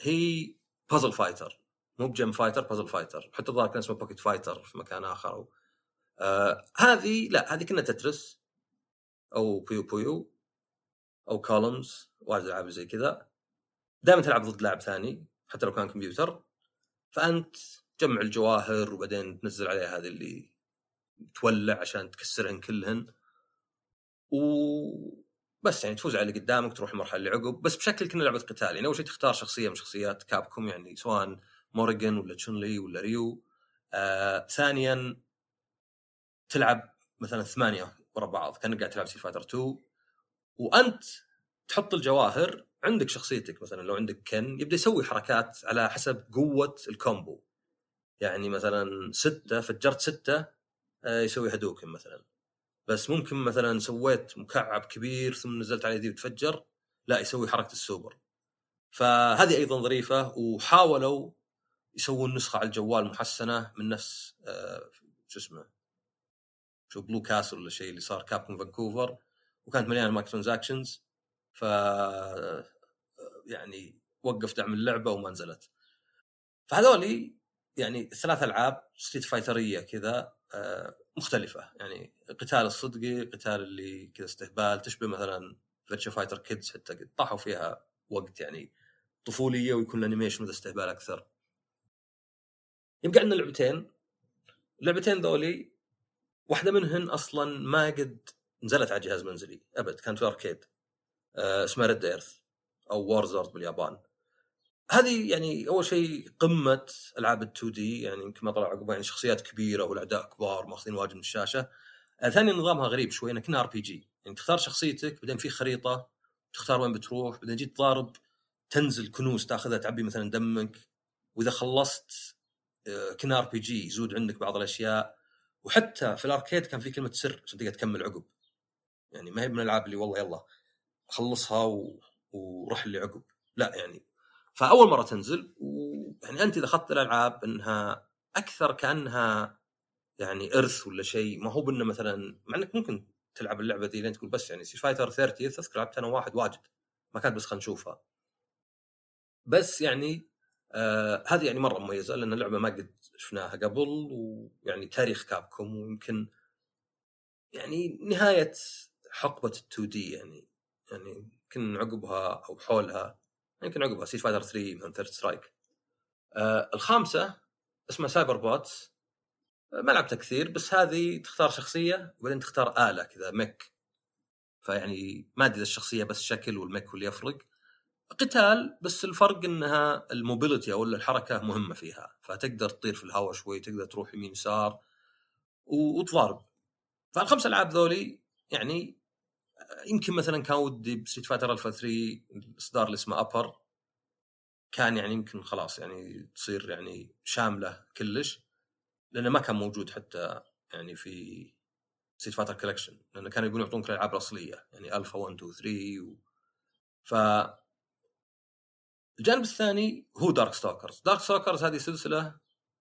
هي Puzzle Fighter مو ب Gem Fighter Puzzle Fighter حتى الظاهر كان اسمه Pocket Fighter في مكان آخر. أو آه هذه لا هذه كنها Tetris أو Puyo Puyo أو Columns واجد ألعاب زي كذا. دائما تلعب ضد لاعب ثاني حتى لو كان كمبيوتر فأنت تجمع الجواهر وبعدين تنزل عليها هذه اللي تولع عشان تكسرهن كلهن. وبس يعني تفوز على اللي قدامك تروح المرحله اللي عقب بس بشكل كنها لعبة قتال. يعني أول شيء تختار شخصية من شخصيات كابكوم يعني سواء موريجن ولا تشونلي ولا ريو. آه ثانيا تلعب مثلا ثمانية ورا بعض كأنك قاعد تلعب Street Fighter 2 وأنت تحط الجواهر عندك شخصيتك مثلا لو عندك كن يبدأ يسوي حركات على حسب قوة ال combo. يعني مثلا ستة فجرت ستة آه، يسوي هدوكن مثلا. بس ممكن مثلا سويت مكعب كبير ثم نزلت عليه ذي وتفجر لا يسوي حركة السوبر. فهذه أيضا ظريفة وحاولوا يسوون نسخة على الجوال محسنة من نفس آه، شو اسمه شو Blue Castle ولا شيء اللي صار كابكوم فانكوفر وكانت مليانة microtransactions ف يعني وقف دعم اللعبة وما نزلت. فهذولي يعني الثلاث ألعاب Street Fighter يه كذا آه، مختلفة. يعني قتال الصدقي قتال اللي كذا استهبال تشبه مثلا Virtua Fighter Kids حتى طاحوا فيها وقت يعني طفولية ويكون ال animation استهبال أكثر. يبقى عندنا لعبتين. اللعبتين ذولي واحدة منهن أصلا ما قد نزلت على جهاز منزلي أبد. كانت في arcade. آه، اسمها Red Earth أو Warzard باليابان هذه يعني أول شيء قمة ألعاب ال 2 D يعني يمكن ما طلع عقبها يعني شخصيات كبيرة والأعداء كبار ماخذين واجد من الشاشة. آه ثانيا نظامها غريب شوي انك RPG يعني تختار شخصيتك بعدين في خريطة تختار وين بتروح بعدين جيت تضارب تنزل كنوز تاخذها تعبي مثلا دمك وإذا خلصت كنه RPG يزود عندك بعض الأشياء. وحتى في ال arcade كان في كلمة سر عشان تقدر تكمل عقب. يعني ما هي من الألعاب اللي والله يلا خلصها و... وروح اللي عقب. لا يعني. فأول مرة تنزل ويعني أنت إذا أخذت الألعاب إنها أكثر كأنها يعني إرث ولا شيء ما هو بإنه مثلا مع إنك ممكن تلعب اللعبة ذي لين تقول بس يعني Street Fighter 30 اذكر لعبت أنا واحد واجد. ما كانت بس خلينا نشوفها. بس يعني آه هذه يعني مرة مميزة لأن اللعبة ما قد شفناها قبل ويعني تاريخ Capcom ويمكن يعني نهاية حقبة ال 2 D يعني يعني يمكن عقبها أو حولها يمكن عقبها Street Fighter 3 من Third Strike آه الخامسة اسمها Cyberbots آه ما لعبتها كثير بس هذه تختار شخصية وبعدين تختار آلة كذا mech فيعني ما أدري الشخصية بس شكل وال mech هو اللي يفرق. قتال بس الفرق إنها ال mobility أو الحركة مهمة فيها. فتقدر تطير في الهواء شوي تقدر تروح يمين يسار وتضارب. فالخمس ألعاب ذولي يعني يمكن مثلا كان ودي ب Street Fighter Alpha 3 الإصدار اللي اسمه Upper كان يعني يمكن خلاص يعني تصير يعني شاملة كلش لأنه ما كان موجود حتى يعني في Street Fighter Collection لأنه كانوا يبون يعطونك الألعاب الأصلية يعني الفا 1 2 3 و... ف الجانب الثاني هو Darkstalkers Darkstalkers هذه سلسلة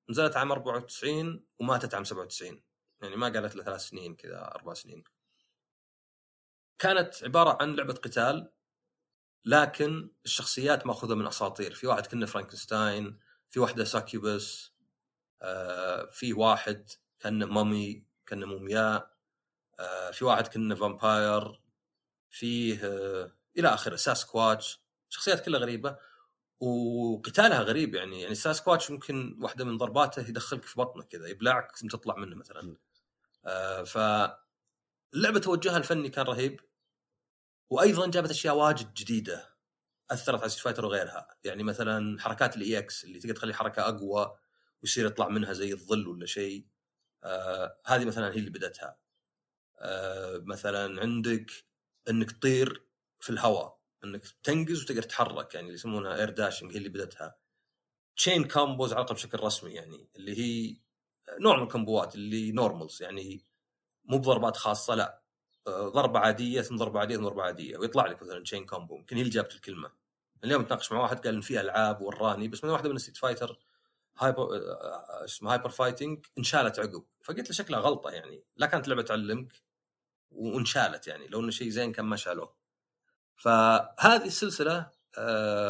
نزلت عام 94 وماتت عام 97 يعني ما قالت له ثلاث سنين كذا أربع سنين. كانت عبارة عن لعبة قتال لكن الشخصيات مأخوذة من أساطير. في واحد كنه Frankenstein في واحدة succubus آه في واحد كأنه mummy كأنه مومياء في واحد كنه vampire فيه آه إلى آخره Sasquatch شخصيات كلها غريبة. وقتالها غريب يعني يعني Sasquatch ممكن واحدة من ضرباته يدخلك في بطنك كذا يبلعك ثم تطلع منه مثلا. آه ف اللعبه توجهها الفني كان رهيب وأيضا جابت أشياء واجد جديدة أثرت على Fighter وغيرها. يعني مثلا حركات ال EX اللي تقدر تخلي حركة أقوى ويصير يطلع منها زي الظل ولا شيء. آه هذه مثلا هي اللي بدتها آه مثلا عندك إنك تطير في الهواء. انك تنقز وتقدر تتحرك يعني اللي يسمونها air dashing هي اللي بدتها. chain combos على بشكل رسمي يعني اللي هي نوع من الكمبوات اللي normals يعني مو بضربات خاصة لا. ضربة عادية ثم ضربة عادية ثم ضربة عادية ويطلع لك مثلا chain combo يمكن هي اللي جابت الكلمة. اليوم اتناقش مع واحد قال إن في ألعاب وراني بس من واحدة من Street Fighter Hyper اسمه Hyper Fighting انشالت عقب. فقلت له شكلها غلطة يعني. لا كانت لعبة تعلمك وانشالت يعني. لو انه شيء زين كان ما شالوه. فهذه السلسلة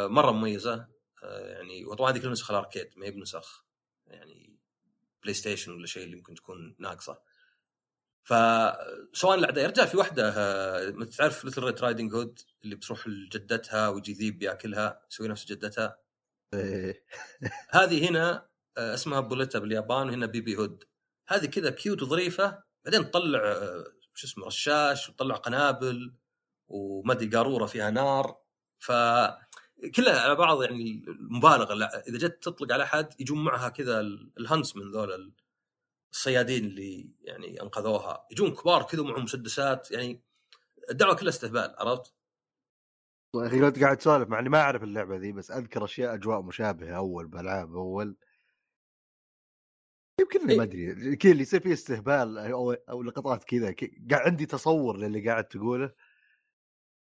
مرة مميزة يعني وطبعا هذه كل نسخه ال arcade ما هي بنسخ يعني PlayStation ولا شيء اللي ممكن تكون ناقصة. فسواء الاعداء يا رجال في واحدة آه، تعرف مثل Red Riding Hood اللي بتروح لجدتها ويجي ذيب ياكلها يسوي نفس جدتها؟ إيه. هذه هنا آه، اسمها Bulleta باليابان وهنا Baby Hood. هذه كذا cute وظريفة بعدين تطلع آه، شو اسمه رشاش وتطلع قنابل. وما أدري قارورة فيها نار. ف كلها على بعض يعني مبالغه لا إذا جت تطلق على أحد يجون معها كذا ال hunters من ذول الصيادين اللي يعني أنقذوها. يجون كبار كذا معهم مسدسات. يعني الدعوة كلها استهبال عرفت؟ كنت قاعد تسولف مع إني ما أعرف اللعبة ذي بس أذكر أشياء أجواء مشابهة. أول بالعاب أول. يمكن ما إيه. أدري. كذا اللي يصير فيه استهبال أو أو لقطات كذا قاعد عندي تصور للي قاعد تقوله.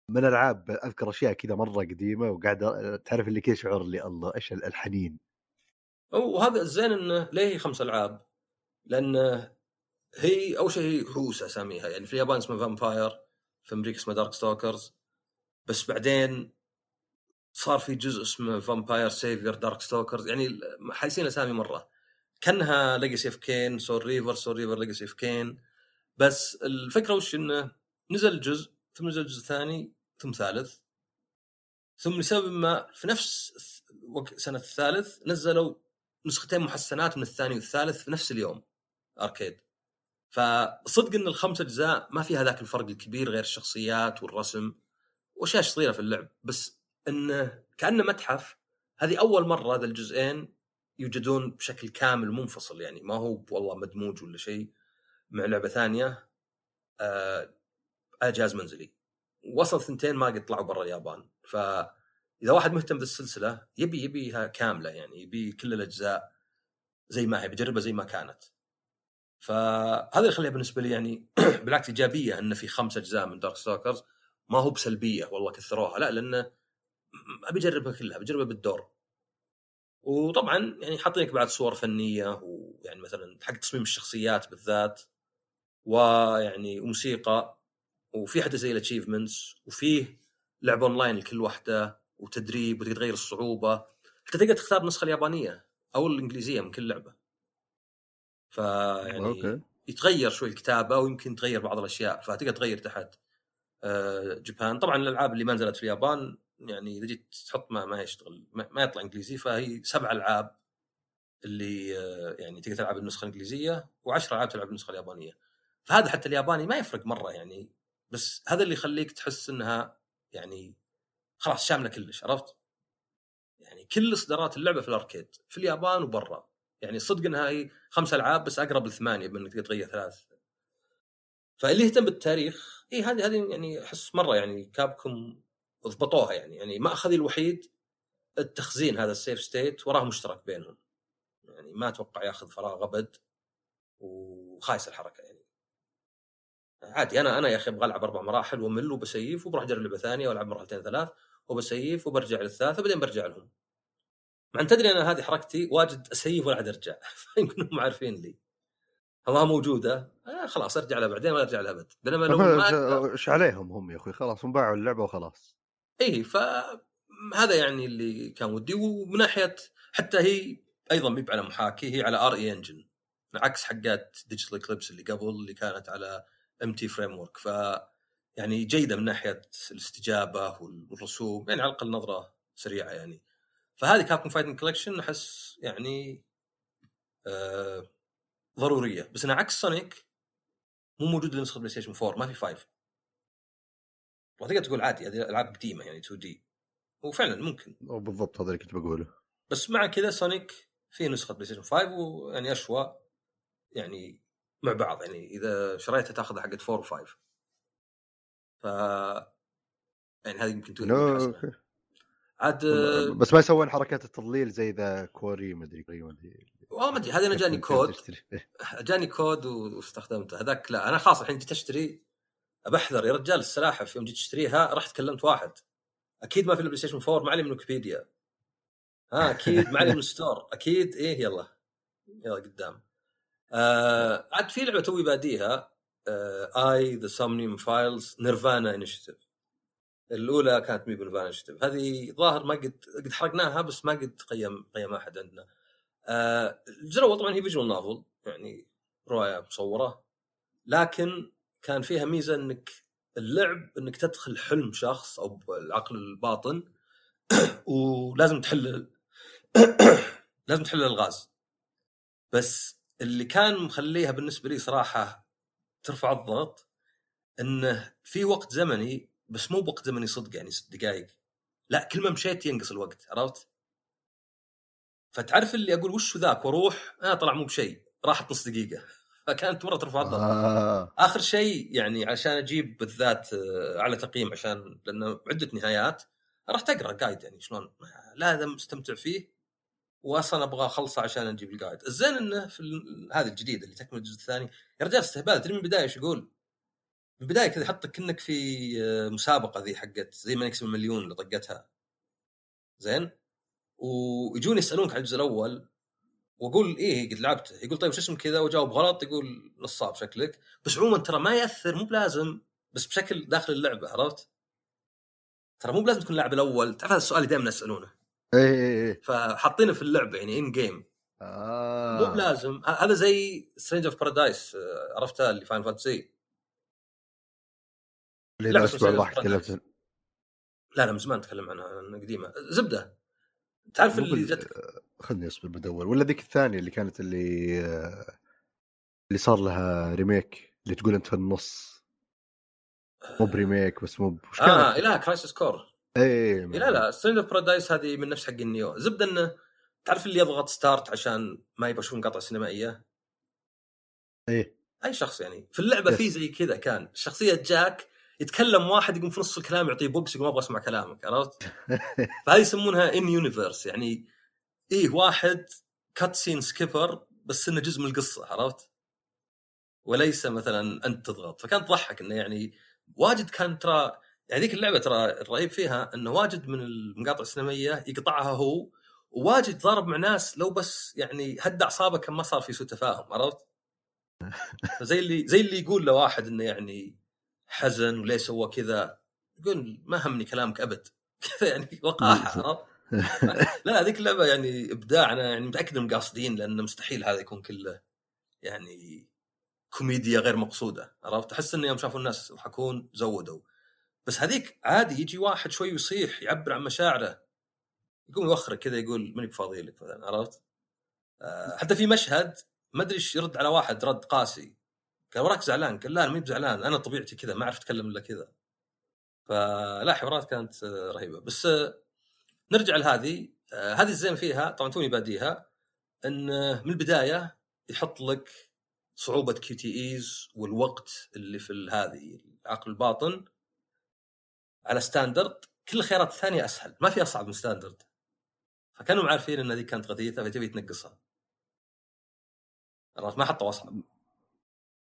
من العاب اذكر اشياء كذا مره قديمه وقاعد تعرف اللي كذا شعور اللي الله إيش الحنين وهذا الزين إنه ليه هي خمس ألعاب؟ لأن هي أول شيء هي حوسة أساميها يعني في اليابان اسمها فامباير في أمريكا اسمها Darkstalkers بس بعدين صار في جزء اسمه Vampire Savior Darkstalkers يعني حايسين أسامي مرة كأنها Legacy of Kain Soul Reaver Soul Reaver Legacy of Kain بس الفكرة وش إنه نزل جزء ثم نزل جزء ثاني ثم ثالث. ثم لسبب ما في نفس سنة الثالث نزلوا نسختين محسنات من الثاني والثالث في نفس اليوم أركيد. فصدق إن الخمس أجزاء ما فيها ذاك الفرق الكبير غير الشخصيات والرسم وأشياء صغيرة في اللعب بس انه كانه متحف هذه أول مرة ذا الجزئين يوجدون بشكل كامل منفصل يعني ما هو والله مدموج ولا شيء مع لعبة ثانية. آه على جهاز منزلي. وصل ثنتين ما قد طلعوا برا اليابان. فإذا واحد مهتم بالسلسلة يبي يبيها كاملة يعني يبي كل الأجزاء زي ما هي بيجربها زي ما كانت. فهذا اللي يخليها بالنسبة لي يعني بالعكس إيجابية انه في خمس أجزاء من Darkstalkers ما هو بسلبية والله كثروها. لا لأنه أبي أجربها كلها بجربها بالدور. وطبعا يعني حاطين لك بعد صور فنية ويعني مثلا حق تصميم الشخصيات بالذات ويعني وموسيقى وفي حتى زي ال achievements وفيه لعبة اونلاين لكل واحدة وتدريب وتقدر تغير الصعوبة. حتى تقدر تختار النسخه اليابانية أو الإنجليزية من كل لعبة. فيعني أوكي. يتغير شوي الكتابة ويمكن تغير بعض الأشياء فتقدر تغير تحت. آه، جابان طبعا الألعاب اللي ما نزلت في اليابان يعني إذا جيت تحط ما ما يشتغل ما يطلع إنجليزي فهي سبع ألعاب اللي آه، يعني تقدر تلعب النسخة الإنجليزية و10 ألعاب تلعب النسخة اليابانية. فهذا حتى الياباني ما يفرق مرة يعني. بس هذا اللي يخليك تحس إنها يعني خلاص شاملة كلش عرفت؟ يعني كل إصدارات اللعبة في ال arcade في اليابان وبرا. يعني صدق إنها هي خمس ألعاب بس أقرب لثمانية بانك تغير ثلاث فاللي يهتم بالتاريخ إي هذه هذه يعني أحس مرة يعني Capcom ضبطوها يعني. يعني مأخذي الوحيد التخزين هذا ال save state وراه مشترك بينهم. يعني ما أتوقع ياخذ فراغ أبد وخايس الحركة يعني. عادي أنا أنا يا أخي أبغى ألعب أربع مراحل وأمل وب save وبروح أجرب لعبه ثانية وألعب مرحلتين ثلاث وب save وبرجع للثالثه وبعدين برجع لهم. مع أن تدري أنا هذه حركتي واجد أ save ولا عاد ارجع فيمكن هم عارفين لي. ما موجودة آه خلاص أرجع لها بعدين ولا أرجع لها أبد بينما لو ما إيش عليهم هم يا أخوي خلاص هم باعوا اللعبة وخلاص اي فهذا يعني اللي كان ودي ومن ناحية حتى هي أيضا مي على محاكي هي على RE Engine عكس حقات Digital Eclipse اللي قبل اللي كانت على MT Framework ف يعني جيدة من ناحية الاستجابة والرسوم يعني على الأقل نظرة سريعة يعني. فهذه Capcom Fighting Collection أحس يعني آه ضرورية. بس انها عكس Sonic مو موجود لنسخة PlayStation 4 ما في 5 وتقدر تقول عادي هذه ألعاب قديمة يعني 2 D وفعلا ممكن. بالضبط هذا اللي كنت بقوله. بس مع كذا Sonic في نسخة PlayStation 5 ويعني أشوى يعني مع بعض يعني إذا شريتها تاخذها حقت 4 و5 ف يعني هذه يمكن تكون. عاد بس ما يسوون حركات التضليل زي The Quarry ما أدري ما ادري والله ما أدري هذا أنا جاني كود. جاني كود واستخدمته. هذاك لا أنا خلاص الحين جيت أشتري بحذر يا رجال السلاحف يوم جيت اشتريها رحت كلمت واحد. أكيد ما في ال PlayStation 4 ما علي من ويكيبيديا. ها أكيد ما علي من store أكيد إيه يلا. يلا قدام. آه عاد في لعبة توي باديها AI The Somnium Files nirvanA Initiative الأولى كانت مي ب nirvanA Initiative هذه ظاهر ما قد قد حرقناها بس ما قد قيم قيم أحد عندنا. آه الجزء الأول طبعا هي visual novel يعني رواية مصورة لكن كان فيها ميزة إنك اللعب إنك تدخل حلم شخص أو العقل الباطن ولازم تحل لازم تحل الألغاز. بس اللي كان مخليها بالنسبة لي صراحة ترفع الضغط إنه في وقت زمني بس مو بوقت زمني صدق يعني ست دقائق لا كل ما مشيت ينقص الوقت عرفت؟ فتعرف اللي أقول وش ذاك وأروح آه طلع مو بشيء راحت نص دقيقة فكانت مرة ترفع الضغط آه. آخر شيء يعني عشان أجيب بالذات آه، على تقييم عشان لأنه عدة نهايات رحت أقرأ جايد يعني شلون لا هذا مستمتع فيه واصلا أبغى أخلصه عشان أجيب الجايد الزين إنه في ال- هذه الجديده اللي تكمل الجزء الثاني يا رجال استهبال تدري من البداية إيش يقول؟ من البداية كذا يحطك كأنك في آه، مسابقة ذي حقت زي ما يكسب المليون اللي طقتها. زين؟ ويجون يسألونك على الجزء الأول وأقول إيه قد لعبته يقول طيب شو اسم كذا؟ واجاوب غلط يقول نصاب شكلك. بس عموما ترى ما يأثر مو بلازم بس بشكل داخل اللعبة عرفت؟ ترى مو بلازم تكون اللاعب الأول. تعرف هذا السؤال اللي دائما يسالونه إيه إيه إيه. فحاطينه في اللعبة يعني ان جيم آه. مو بلازم. هذا زي سترينج اوف بارادايس عرفتها اللي فاين فانتسي اللي لا، لا بس أسبوع مسألة راح برادايس. تكلمت لا لا من زمان نتكلم عنها قديمة. زبدة. تعرف اللي بال- جت؟ خلني أصبر بدور ولا ذيك الثانية اللي كانت اللي آه، اللي صار لها remake اللي تقول أنت في النص. مو ب remake بس مو آه؟ لا Crisis Core إيه لا لا Stranger of Paradise هذه من نفس حق ال Nioh. زبدة إنه تعرف اللي يضغط start عشان ما يبغى يشوف مقاطع سينمائية؟ إيه. أي شخص يعني. في اللعبة. في زي كذا كان. شخصية جاك يتكلم واحد يقوم في نص الكلام يعطيه بوكس يقول ما أبغى أسمع كلامك عرفت؟ فهذه يسمونها in universe يعني. إيه واحد cutscene skipper بس إنه جزء من القصة عرفت؟ وليس مثلا أنت تضغط. فكانت تضحك إنه يعني واجد كان ترى يعني ذيك اللعبة ترى الرهيب فيها إنه واجد من المقاطع السينمائية يقطعها هو وواجد ضارب مع ناس لو بس يعني هد اعصابه كان ما صار في سوء تفاهم عرفت؟ فزي اللي زي اللي يقول لواحد إنه يعني حزن وليه سوى كذا يقول ما همني كلامك أبد كذا يعني وقاحة عرفت؟ لا هذيك اللعبة يعني إبداع أنا يعني متأكد انهم قاصدين لأن مستحيل هذا يكون كله يعني كوميديا غير مقصودة عرفت؟ أحس انه يوم شافوا الناس يضحكون زودوا بس هذيك عادي يجي واحد شوي يصيح يعبر عن مشاعره. يقوم يوخرك كذا يقول ماني بفاضي لك مثلا عرفت؟ آه، حتى في مشهد ما أدري إيش يرد على واحد رد قاسي. قال وراك زعلان؟ قال لا أنا ماني بزعلان أنا طبيعتي كذا ما أعرف أتكلم إلا كذا. فلا حوارات كانت آه، رهيبة. بس آه، نرجع لهذه. هذه الزين فيها طبعا توني باديها إن من البداية يحط لك صعوبة QTEs والوقت اللي في هذه العقل الباطن. على standard كل الخيارات الثانية أسهل. ما في أصعب من standard. فكانوا عارفين إن هذه كانت غثيثة فتبي تنقصها. عرفت؟ ما حطوا أصعب.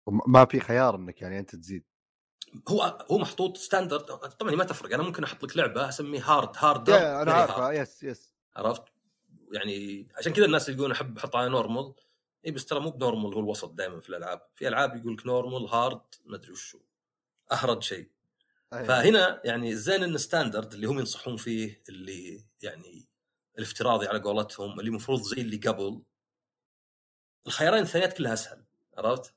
ما في خيار إنك يعني أنت تزيد. هو هو محطوط standard. طبعا ما تفرق. أنا ممكن أحط لك لعبة اسميه hard hard أنا عارفه easy easy. عرفت؟ يعني عشان كذا الناس يقولون أحب أحط على normal. إي بس ترى مو ب normal هو الوسط دائما في الألعاب، في ألعاب يقول لك normal hard ما أدري وشو. أهرج شيء. أيه. فهنا يعني الزين إن standard اللي هم ينصحون فيه اللي يعني الافتراضي على قولتهم اللي المفروض زي اللي قبل الخيارين الثانيات كلها أسهل عرفت؟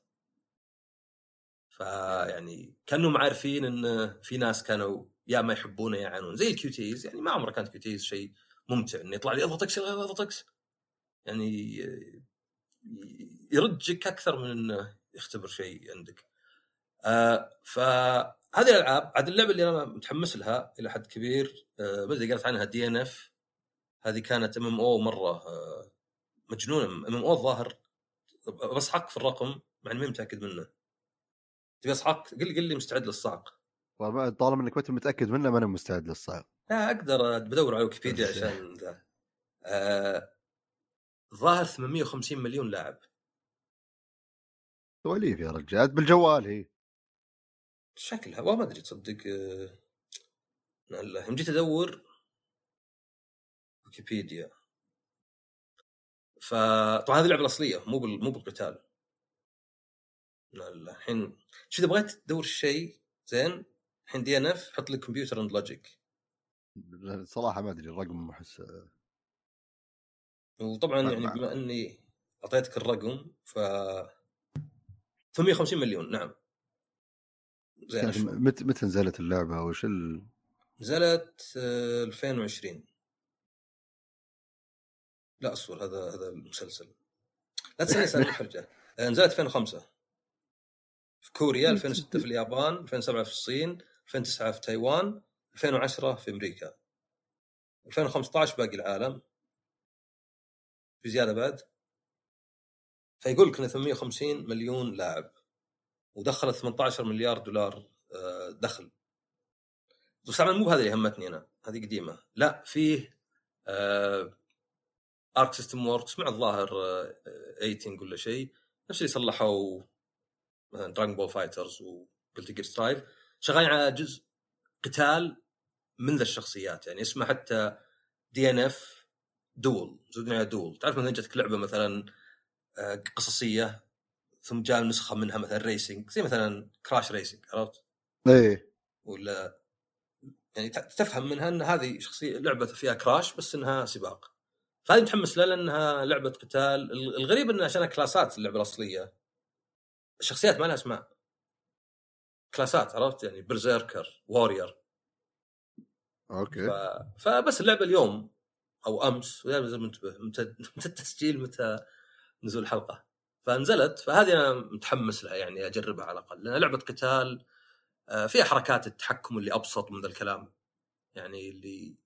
فيعني كانهم عارفين إن في ناس كانوا يا ما يحبونه يا يعانون زي ال QTEs يعني ما عمره كانت QTEs شيء ممتع انه يطلع لي اضغط X اضغط X يعني يرجك أكثر من إنه يختبر شيء عندك. آه فهذه الألعاب عاد اللعبة اللي أنا متحمس لها إلى حد كبير آه ما أدري قرأت عنها DNF هذه كانت MMO مرة آه مجنونة. MMO الظاهر بصحك في الرقم مع إني متأكد منه. تبي اصحك قل قل لي مستعد للصعق طالما إنك ما أنت متأكد منه ما أنا مستعد للصعب لا أقدر بدور على ويكيبيديا عشان ذا. آه، ظاهر 850 مليون لاعب. سواليف يا رجال بالجوال هي. شكلها والله ما أدري تصدق آه، يوم جيت أدور ويكيبيديا. فطبعا هذه اللعبة الأصلية مو بال... مو بالقتال. الحين شو إذا بغيت تدور شيء زين الحين DNF حط لك computer and logic صراحة ما أدري الرقم أحس وطبعا ما- يعني ما- بما أني أعطيتك الرقم ف 850 مليون نعم. متى متى نزلت اللعبة؟ وش ال... نزلت آه، 2020 لا أصبر هذا هذا المسلسل. لا تسألني اسال الحرجه آه، نزلت 2005 في كوريا 2006 في اليابان 2007 في الصين 2009 في تايوان 2010 في أمريكا. 2015 باقي العالم. في زياده بعد. فيقول لك إن 850 مليون لاعب. ودخلت 18 مليار دولار آه، دخل. بس طبعا مو هذا اللي همتني أنا هذه قديمة. لا فيه Arc System Works مع الظاهر 18 ولا شيء. نفس اللي صلحوا مثلا Dragon Ball FighterZ و Guilty Gear Strive شغالين على جزء قتال من ذا الشخصيات يعني اسمه حتى DNF Duel زودنا على Duel تعرف مثلا جاتك لعبة مثلا آه، قصصية ثم جاء نسخه منها مثلا racing زي مثلا Crash Racing عرفت؟ إيه. ولا يعني تفهم منها إن هذه شخصية لعبة فيها Crash بس إنها سباق. فهذه متحمس لها لأنها لعبة قتال. الغريب انها عشان class ات اللعبة الأصلية الشخصيات ما لها أسماء. class ات عرفت؟ يعني berserker و warrior okay. ف... فبس اللعبة اليوم أو أمس لازم منتبه متى التسجيل متى نزول الحلقة؟ فنزلت فهذه أنا متحمس لها يعني أجربها على الأقل لانها لعبة قتال آه، فيها حركات التحكم اللي أبسط من ذا الكلام يعني اللي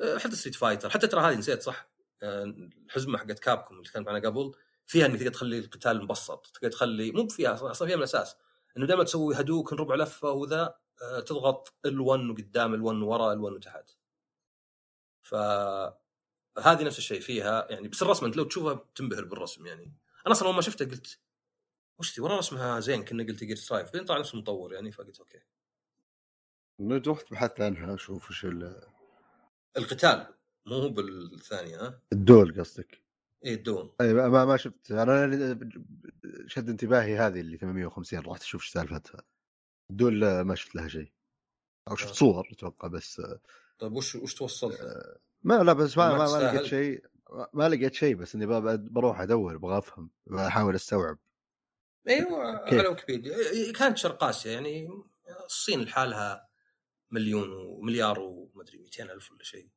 آه، حتى Street Fighter حتى ترى هذه نسيت صح؟ آه، الحزمة حقت Capcom اللي كانت معنا قبل فيها إنك تقدر تخلي القتال مبسط تقدر تخلي مو فيها أصلا فيها من الأساس إنه دائما تسوي هدوك ربع لفة وذا تضغط ال1 وقدام ال1 ورا ال1 وتحت. ف هذه نفس الشيء فيها يعني بس الرسم أنت لو تشوفها تنبهر بالرسم يعني. أنا أصلا أول ما شفتها قلت وش ذي والله رسمها زين كنا قلت جير سترايف بعدين طلع نفس المطور يعني فقلت أوكي. رحت بحثت عنها أشوف وش القتال مو بالثانية ها؟ الدول قصدك. اي الدول. أي ما ما شفت. أنا شد انتباهي هذه اللي 850 رحت أشوف إيش سالفتها. الدول ما شفت لها شيء. أو شفت آه. صور أتوقع بس طيب وش وش توصلت؟ ما لا بس ما ما, ما لقيت شيء. ما لقيت شيء بس إني بروح أدور أبغى أفهم بحاول أستوعب. أيوه على ويكيبيديا كانت شرق آسيا يعني الصين لحالها مليون ومليار ومدري 200 ألف ولا شيء.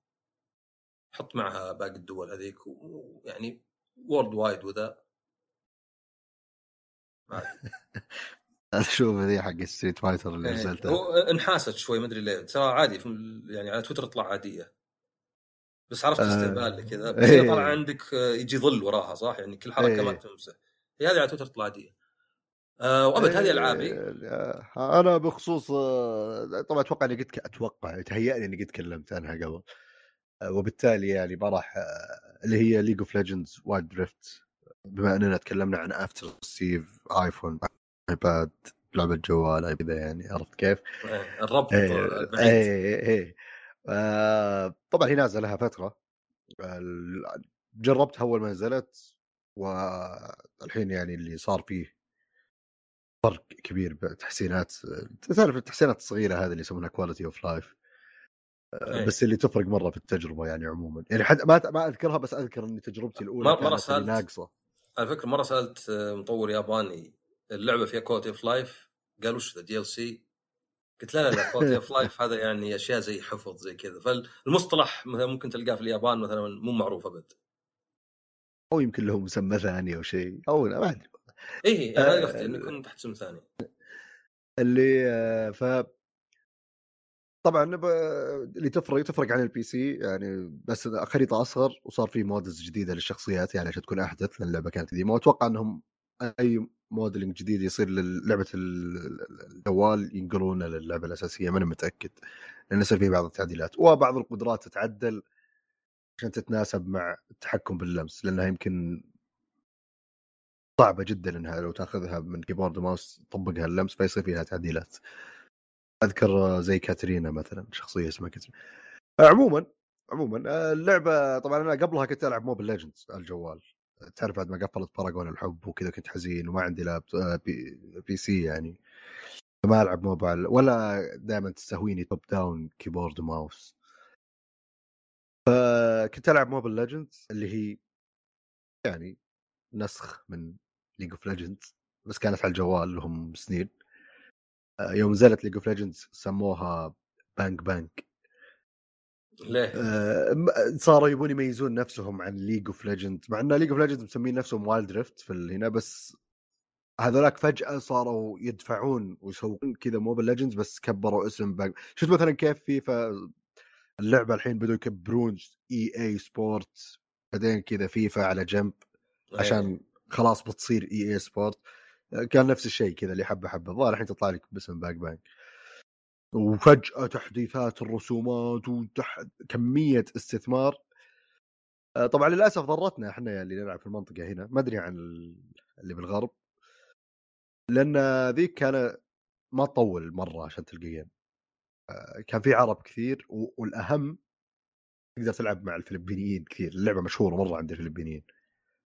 حط معها باقي الدول هذيك ويعني worldwide وذا. أشوف ذي حق Street Fighter اللي نزلته. هو انحاست شوي ما أدري ليه. ترى عادي يعني على تويتر تطلع عادية. بس عرفت آه. استهبال كذا بس إيه. طلع عندك آه، يجي ظل وراها صح يعني كل حركة إيه. ما تمسح هي هذه على تويتر تطلع عاديه وأبد هذه ألعابي آه، أنا بخصوص آه، طبعا أتوقع إني قد أتوقع تهيأني إني قد تكلمت عنها قبل وبالتالي يعني ما راح اللي هي League of Legends Wild Rift بما إننا تكلمنا عن افتر سيف iPhone iPad لعبة جوال كذا يعني عرفت كيف؟ إيه، الربط إيه إيه, إيه. آه طبعا هي نازله لها فتره جربتها أول ما نزلت والحين يعني اللي صار فيه فرق كبير بتحسينات تعرف التحسينات الصغيرة هذه اللي يسمونها quality of life بس اللي تفرق مرة في التجربة يعني عموما. يعني حد ما ما أذكرها بس أذكر إني تجربتي الأولى مرة كانت سألت ناقصة. على فكرة مرة سألت مطور ياباني اللعبة فيها quality of life قال وش ذا DLC؟ قلت لا لا لا quality of life هذا يعني أشياء زي حفظ زي كذا. فالمصطلح مثلا ممكن تلقاه في اليابان مثلا مو معروف أبد. أو يمكن له مسمى ثاني أو شيء أو ما أدري. اي أنا قصدي إنه يكون تحت اسم ثاني. اللي آه، ف طبعا اللي تفرق تفرق عن ال PC يعني بس خريطة أصغر وصار في models جديدة للشخصيات يعني عشان تكون أحدث لأن اللعبة كانت قديمة. وأتوقع إنهم أي modeling جديد يصير للعبة الجوال ينقلونه للعبة الأساسية ماني متأكد لأن يصير فيه بعض التعديلات. وبعض القدرات تتعدل عشان تتناسب مع التحكم باللمس لأنها يمكن صعبة جدا إنها لو تأخذها من keyboard و mouse تطبقها اللمس فيصير فيها تعديلات. أذكر زي Katarina مثلا شخصية اسمها Katarina. عموما عموما اللعبة طبعا أنا قبلها كنت ألعب Mobile Legends على الجوال. تعرف بعد ما قفلت Paragon الحب وكذا كنت حزين وما عندي لاب P, PC يعني. ما ألعب MOBA ولا دائما تستهويني top down keyboard و mouse فكنت ألعب Mobile Legends اللي هي يعني نسخ من League of Legends بس كانت على الجوال لهم سنين. يوم نزلت League of Legends سموها Bang Bang ليه؟ آه، صاروا يبون يميزون نفسهم عن League of Legend مع إن League of Legend مسمين نفسهم Wild Rift في هنا بس هذولاك فجأة صاروا يدفعون ويسوون كذا Mobile Legends بس كبروا اسم Bang شفت مثلا كيف فيفا اللعبة الحين بدوا يكبرون EA Sport بعدين كذا فيفا على جنب إيه. عشان خلاص بتصير EA Sport كان نفس الشيء كذا اللي حبة حبة الظاهر الحين تطلع لك باسم Bang Bang وفجأة تحديثات الرسومات وكميه استثمار. آه، طبعا للأسف ضرتنا إحنا اللي نلعب في المنطقة هنا ما أدري عن ال- اللي بالغرب. لأن ذيك كان ما تطول مرة عشان game آه، كان في عرب كثير والأهم تقدر تلعب مع الفلبينيين كثير. اللعبة مشهورة مرة عند الفلبينيين.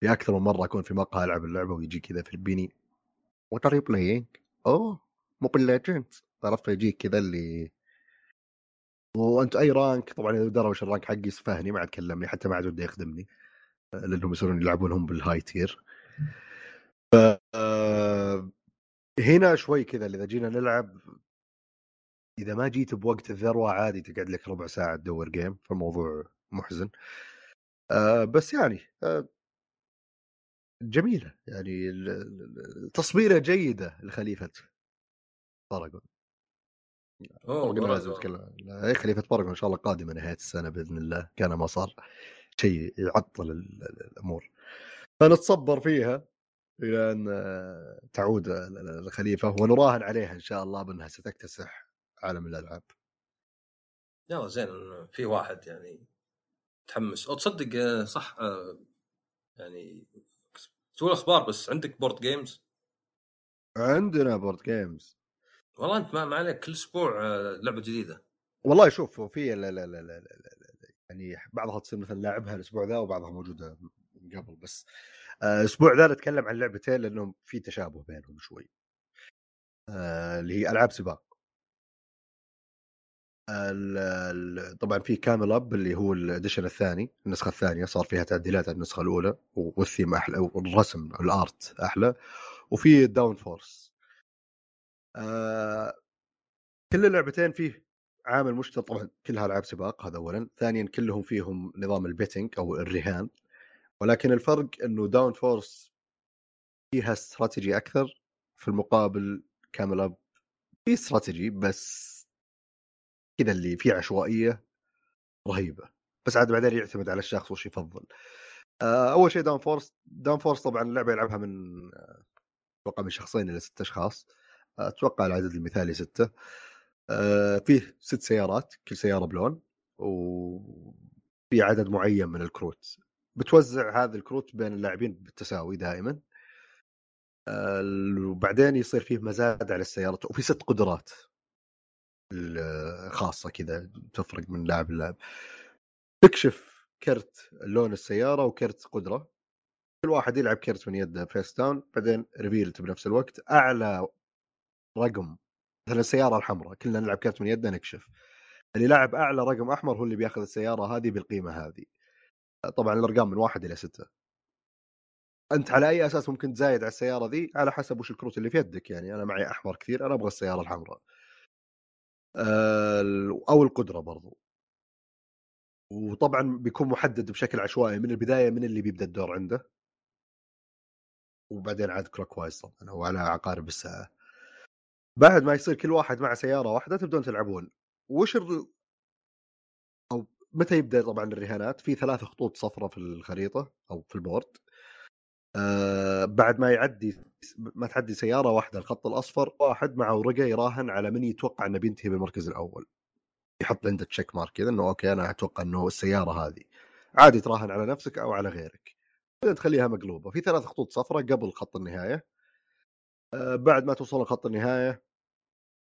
في أكثر من مرة أكون في مقهى ألعب اللعبة ويجي كذا فلبيني. What are you playing? Oh Mobile Legends عرفت يجيك كذا اللي وأنت أي rank طبعا إذا دروا وش ال rank حقي يسفهني ما عاد كلمني حتى ما عاد وده يخدمني لأنهم يصيرون يلعبون هم بال high tier ف آه، هنا شوي كذا إذا جينا نلعب إذا ما جيت بوقت الذروة عادي تقعد لك ربع ساعة تدور game فالموضوع محزن. آه بس يعني آه جميلة يعني التصويره جيدة لخليفة Paragon نتكلم اي خليفه Paragon إن شاء الله قادمة نهاية السنة بإذن الله. كان ما صار. شيء يعطل ال- ال- الأمور. فنتصبر فيها إلى أن آه، تعود ال- ال- الخليفة ونراهن عليها إن شاء الله بأنها ستكتسح عالم الألعاب. يلا زين في واحد يعني متحمس. أو تصدق آه، صح آه، يعني تقول أخبار بس عندك board games عندنا board games والله أنت ما عليك كل أسبوع آه، لعبة جديدة. والله شوف في يعني بعضها تصير مثلا لاعبها الأسبوع ذا وبعضها موجودة من قبل بس آه، الأسبوع ذا نتكلم عن لعبتين لأنهم في تشابه بينهم شوي. آه، اللي هي ألعاب سباق. طبعا في Camel Up اللي هو ال edition الثاني النسخة الثانية صار فيها تعديلات على النسخة الأولى والثيم أحلى والرسم ال art أحلى وفي Downforce آه كل اللعبتين فيه عامل مشترك طبعا كلها العاب سباق هذا اولا. ثانيا كلهم فيهم نظام ال betting أو الرهان. ولكن الفرق إنه Downforce فيها استراتيجي أكثر. في المقابل Camel Up في استراتيجي بس كذا اللي فيه عشوائية رهيبة. بس عاد بعدين يعتمد على الشخص وش يفضل. آه، أول شيء Downforce Downforce طبعا اللعبة يلعبها من آه، أتوقع من شخصين إلى ست أشخاص. أتوقع العدد المثالي ستة. آه، فيه ست سيارات كل سيارة بلون وفي عدد معين من الكروت. بتوزع هذه الكروت بين اللاعبين بالتساوي دائما. وبعدين يصير فيه مزاد على السيارات وفي ست قدرات. الخاصه كذا تفرق من لاعب للاعب. تكشف كرت لون السيارة وكرت قدرة. كل واحد يلعب كرت من يده face down بعدين reveal it بنفس الوقت. أعلى رقم مثلا السيارة الحمراء؟ كلنا نلعب كرت من يده نكشف. اللي لاعب أعلى رقم أحمر هو اللي بياخذ السيارة هذه بالقيمة هذه. طبعا الأرقام من واحد إلى ستة. أنت على أي أساس ممكن تزايد على السيارة ذي؟ على حسب وش الكروت اللي في يدك. يعني أنا معي أحمر كثير أنا أبغى السيارة الحمراء. آه، أو القدرة برضو. وطبعا بيكون محدد بشكل عشوائي من البداية من اللي بيبدأ الدور عنده. وبعدين عاد clockwise طبعا أو على عقارب الساعة. بعد ما يصير كل واحد مع سيارة واحدة تبدون تلعبون. وش ال... أو متى يبدأ طبعا الرهانات؟ في ثلاث خطوط صفراء في الخريطة أو في ال board. آه بعد ما يعدي ما تعدي سيارة واحدة الخط الأصفر واحد مع ورقة يراهن على من يتوقع إنه بينتهي بالمركز الأول. يحط عنده check mark كذا إنه okay أنا أتوقع إنه السيارة هذه. عادي تراهن على نفسك أو على غيرك. تخليها مقلوبة. في ثلاث خطوط صفراء قبل خط النهاية. بعد ما توصل لخط النهاية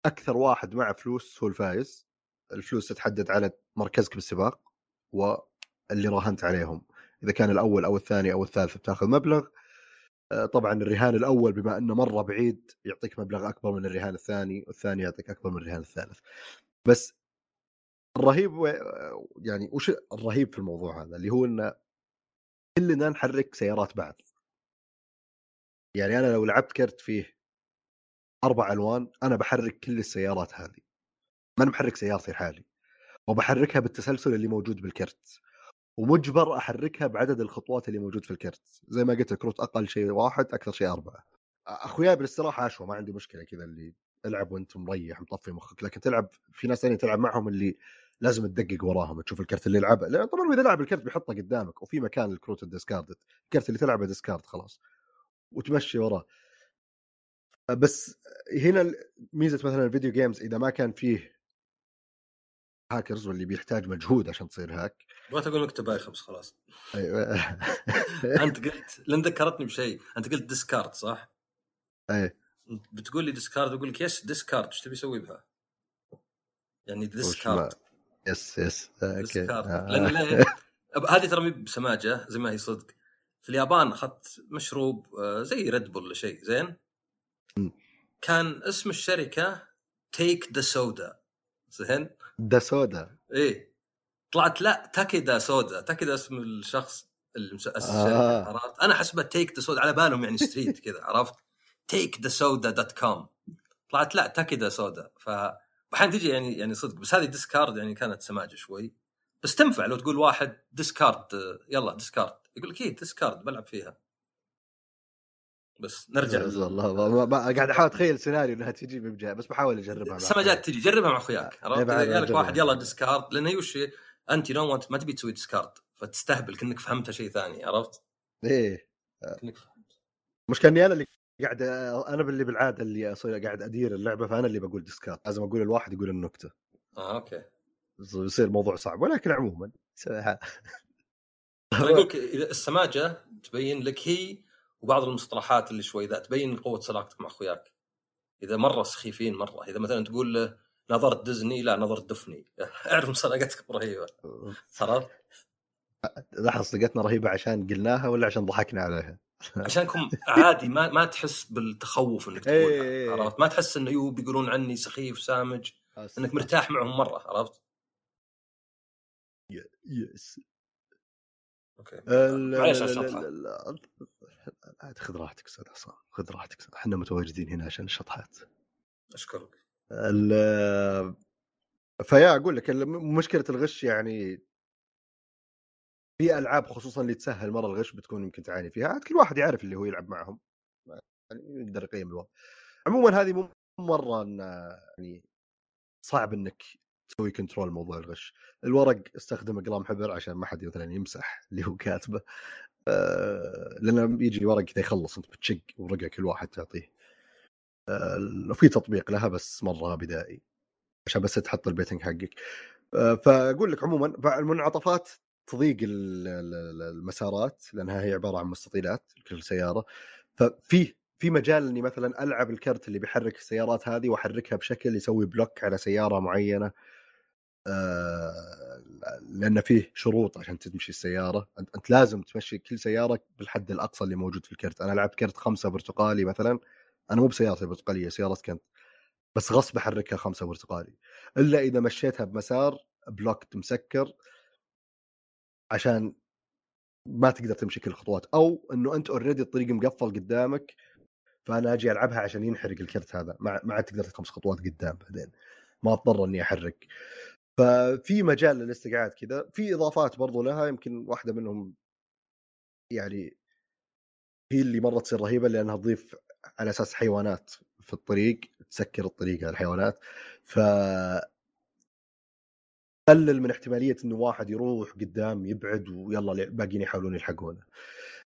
أكثر واحد مع فلوس هو الفايز. الفلوس تتحدد على مركزك بالسباق واللي راهنت عليهم. إذا كان الأول أو الثاني أو الثالث بتاخذ مبلغ. آه، طبعا الرهان الأول بما أنه مرة بعيد يعطيك مبلغ أكبر من الرهان الثاني والثاني يعطيك أكبر من الرهان الثالث. بس الرهيب يعني وش الرهيب في الموضوع هذا؟ اللي هو إنه كلنا نحرك سيارات بعض. يعني أنا لو لعبت كرت فيه أربع ألوان أنا بحرك كل السيارات هذه. ما أنا محرك سيارتي لحالي. وبحركها بالتسلسل اللي موجود بالكرت. ومجبر أحركها بعدد الخطوات اللي موجود في الكرت. زي ما قلت الكروت أقل شيء واحد أكثر شيء أربعة. أخوياي بالاستراحة عشوه ما عندي مشكلة كذا اللي العب وأنت مريح مطفي مخك. لكن تلعب في ناس ثانية تلعب معهم اللي لازم تدقق وراهم تشوف الكرت اللي يلعبه. لأن طبعا اذا لعب الكرت بيحطه قدامك وفي مكان الكروت ال discard الكرت اللي تلعبه discard خلاص. وتمشي وراه. بس هنا ميزة مثلا ال video games إذا ما كان فيه هاكرز واللي بيحتاج مجهود عشان تصير hack بغيت أقول نكتة بايخة بس خلاص. أيوه. أنت قلت لأن ذكرتني بشيء أنت قلت discard صح؟ إيه بتقول لي discard أقول لك yes this card إيش تبي أسوي بها؟ يعني this card yes yes okay. آه. لأن هذه ترى مي بسماجة زي ما هي صدق. في اليابان اخذت مشروب آه، زي Red Bull شيء زين. كان اسم الشركة take the soda زين؟ the soda إيه. طلعت لا تاكيدا سودا تاكيدا اسم الشخص اللي مسأس آه. الشركة عرفت؟ أنا حسبت تيك ذا سودا على بالهم يعني ستريت كذا عرفت؟ تيك ذا سودا دوت كوم طلعت لا تاكيدا سودا ف أحيانا تجي يعني يعني صدق بس هذه ديسكارد يعني كانت سماجة شوي. بس تنفع لو تقول واحد ديسكارد يلا ديسكارد يقول لك إيه ديسكارد بلعب فيها. بس نرجع عز الله. ما- قاعد أحاول أتخيل سيناريو إنها تجي ببجاه بس بحاول أجربها مع السماجات تجي. جربها مع أخوياك. عرفت؟ إذا قال لك. واحد يلا ديسكارد لأن هي وش؟ أنت يو وانت ما تبي تسوي discard فتستهبل كأنك فهمت شيء ثاني عرفت؟ إيه. كأنك فهمت. مشكلة اني أنا اللي قاعد أنا اللي بالعادة اللي أصير قاعد أدير اللعبة فأنا اللي بقول discard لازم أقول الواحد يقول النكتة. آه okay. يصير الموضوع صعب. ولكن عموما أقول لك إذا السماجة تبين لك هي وبعض المصطلحات اللي شوي ذا تبين قوة صداقتك مع أخوياك إذا مرة سخيفين مرة إذا مثلا تقول له نظرت ديزني لا نظرت دفني أعرف صداقتك رهيبة عرفت؟ لاحظ صدقتنا رهيبة عشان قلناها ولا عشان ضحكنا عليها؟ عشانكم عادي ما ما تحس بالتخوف إنك إيه، تقولها إيه. عرفت؟ ما تحس إنه يو بيقولون عني سخيف سامج إنك مرتاح معهم مرة عرفت؟ yes okay معليش عاد خذ راحتك أستاذ حسام خذ راحتك إحنا متواجدين هنا عشان الشطحات. أشكرك. ال- فيا أقول لك مشكلة الغش يعني في ألعاب خصوصا اللي تسهل مرة الغش بتكون يمكن تعاني فيها عاد كل واحد يعرف اللي هو يلعب معهم. يعني يقدر يقيم الوضع. عموما هذه مو مرة إن يعني صعب إنك تسوي كنترول موضوع الغش. الورق استخدم اقلام حبر عشان ما حد مثلا يمسح اللي هو كاتبه. آه، لأنه يجي ورق كذا يخلص أنت بتشق ورقة كل واحد تعطيه. آه، في تطبيق لها بس مرة بدائي عشان بس تحط ال betting حقك. آه، فأقول لك عموما المنعطفات تضيق ال- ال- المسارات لأنها هي عبارة عن مستطيلات لكل سيارة. ففي في مجال إني مثلا ألعب الكرت اللي بيحرك السيارات هذه وأحركها بشكل يسوي block على سيارة معينة. آه، لأن فيه شروط عشان تمشي السيارة. أنت لازم تمشي كل سيارة بالحد الأقصى اللي موجود في الكرت. أنا لعبت كرت خمسة برتقالي مثلا. أنا مو بسيارتي البرتقالية سيارة كنت بس غصب احركها خمسة برتقالي. إلا إذا مشيتها بمسار blocked مسكر عشان ما تقدر تمشي كل الخطوات أو إنه أنت already الطريق مقفل قدامك فأنا أجي ألعبها عشان ينحرق الكرت هذا. ما ما عاد تقدر خمس خطوات قدام بعدين. ما أضطر إني أحرك. ففي مجال للاستقعاد كذا في إضافات برضو لها يمكن واحدة منهم يعني هي اللي مرة تصير رهيبة لأنها تضيف على أساس حيوانات في الطريق تسكر الطريق على الحيوانات ف قلل من احتمالية إنه واحد يروح قدام يبعد ويلا الباقيين يحاولون يلحقونه.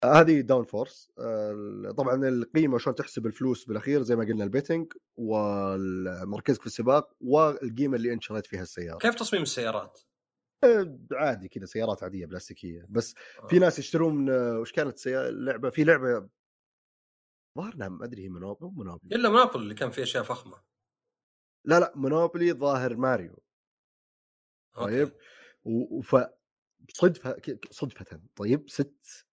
آه، هذه Downforce آه، طبعا القيمة شلون تحسب الفلوس بالأخير زي ما قلنا ال betting ومركزك في السباق والقيمة اللي أنت شريت فيها السيارة. كيف تصميم السيارات؟ آه، عادي كذا سيارات عادية بلاستيكية. بس في ناس يشترون آه، وش كانت سيارة اللعبه في لعبة ظاهرنا ما أدري هي منوب مو إلا منابل اللي كان فيه أشياء فخمة. لا لا منوبلي ظاهر ماريو. طيب وف صدفة صدفة. طيب ست